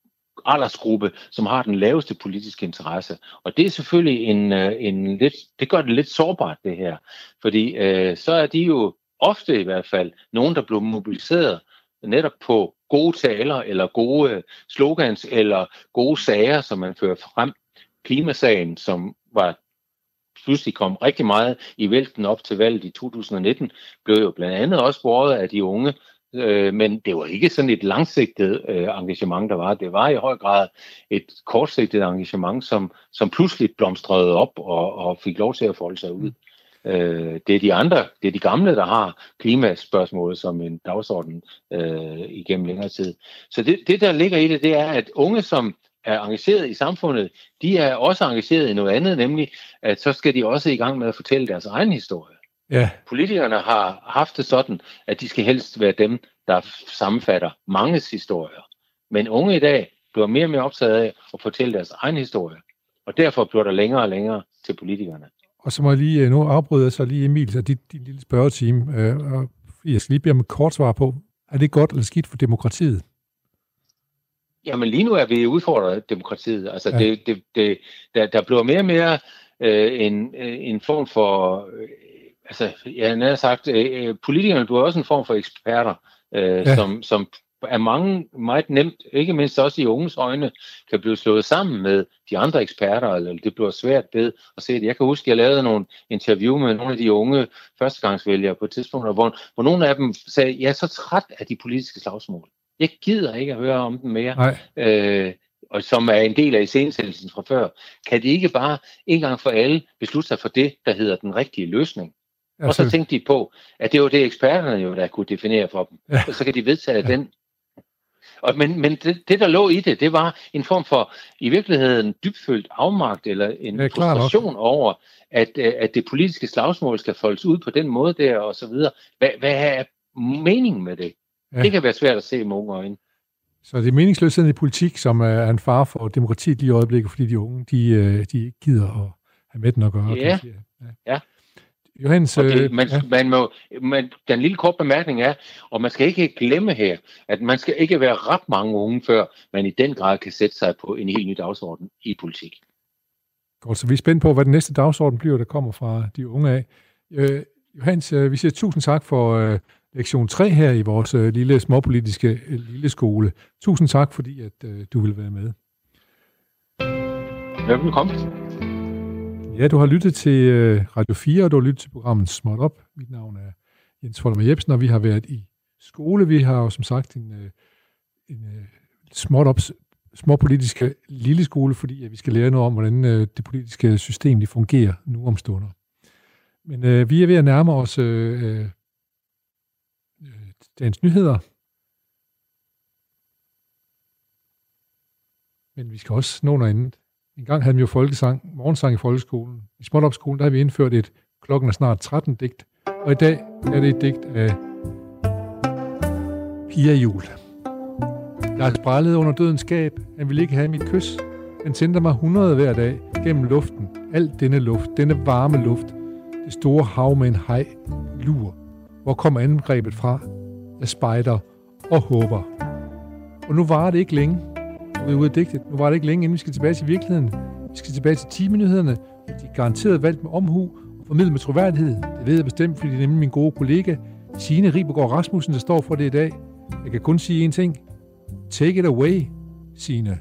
aldersgruppe, som har den laveste politiske interesse. Og det er selvfølgelig en, øh, en lidt, det gør det lidt sårbart, det her. Fordi øh, så er de jo ofte i hvert fald nogen, der bliver mobiliseret netop på gode taler, eller gode øh, slogans, eller gode sager, som man fører frem. Klimasagen, som var pludselig kom rigtig meget i vælten op til valget i 2019, blev jo blandt andet også båret af de unge, øh, men det var ikke sådan et langsigtet øh, engagement, der var. Det var i høj grad et kortsigtet engagement, som, som pludselig blomstrede op og, og fik lov til at folde sig ud. Øh, det er de andre, det er de gamle, der har klimaspørgsmålet som en dagsorden øh, igennem længere tid. Så det, det, der ligger i det, det er, at unge, som er engageret i samfundet, de er også engageret i noget andet, nemlig at så skal de også i gang med at fortælle deres egen historie. Ja. Politikerne har haft det sådan, at de skal helst være dem, der sammenfatter manges historier. Men unge i dag bliver mere og mere optaget af at fortælle deres egen historie. Og derfor bliver der længere og længere til politikerne. Og så må jeg lige, øh, nu afbryde jeg så lige Emil, så din, din lille spørgetime, øh, og jeg skal lige bede om et kort svar på, er det godt eller skidt for demokratiet? Jamen lige nu er vi udfordret demokratiet. Altså ja. det, det, det, der, der bliver mere og mere øh, en, øh, en form for, øh, altså jeg har sagt, øh, politikerne bliver også en form for eksperter, øh, ja. som, som er mange meget nemt, ikke mindst også i unges øjne, kan blive slået sammen med de andre eksperter, eller det bliver svært ved at se det. Jeg kan huske, at jeg lavede nogle interview med nogle af de unge førstegangsvælgere på et tidspunkt, hvor, hvor nogle af dem sagde, jeg er så træt af de politiske slagsmål. Jeg gider ikke at høre om dem mere. Nej. Øh, og som er en del af iscenesættelsen fra før, kan de ikke bare en gang for alle beslutte sig for det, der hedder den rigtige løsning? Og så tænkte de på, at det var det eksperterne jo, der kunne definere for dem. Ja. Og så kan de vedtage ja. den og, men men det, det, der lå i det, det var en form for, i virkeligheden, dybfølt afmagt, eller en ja, frustration over, at, øh, at det politiske slagsmål skal foldes ud på den måde der, og så videre. Hvad, hvad er meningen med det? Ja. Det kan være svært at se med unge øjne. Så det er meningsløsheden i politik, som er en far for demokratiet lige i øjeblikket, fordi de unge, de, øh, de gider at have med den at gøre. Ja, ja. ja. Johannes, det, øh, man, ja. man må, man, den lille kort bemærkning er, og man skal ikke glemme her, at man skal ikke være ret mange unge, før man i den grad kan sætte sig på en helt ny dagsorden i politik. Godt, så vi er spændt på, hvad den næste dagsorden bliver, der kommer fra de unge af. Øh, Johannes, øh, vi siger tusind tak for øh, lektion 3 her i vores øh, lille småpolitiske øh, lille skole. Tusind tak, fordi at øh, du vil være med. Velkommen. Ja, du har lyttet til øh, Radio 4, og du har lyttet til programmet Småt Op. Mit navn er Jens Folmer Jebsen, og vi har været i skole. Vi har jo som sagt en, øh, en øh, småt op, småpolitiske lille skole, fordi at vi skal lære noget om, hvordan øh, det politiske system det fungerer nu om stunder. Men øh, vi er ved at nærme os øh, øh, dagens nyheder. Men vi skal også nå noget andet. En gang havde vi jo folkesang, morgensang i folkeskolen. I Småtopskolen, der har vi indført et klokken er snart 13 digt, og i dag er det et digt af Pia Jul. Jeg sprællede under dødens skab. Han ville ikke have mit kys. Han sendte mig 100 hver dag gennem luften. Alt denne luft, denne varme luft. Det store hav med en hej. Lur. Hvor kommer angrebet fra? Jeg spejder og håber. Og nu var det ikke længe. Nu er ude af digtet. Nu var det ikke længe, inden vi skal tilbage til virkeligheden. Vi skal tilbage til 10 minutterne. De er garanteret valgt med omhu og formidlet med troværdighed. Det ved jeg bestemt, fordi det er nemlig min gode kollega, Signe Ribergaard Rasmussen, der står for det i dag. Jeg kan kun sige én ting. Take it away, Signe.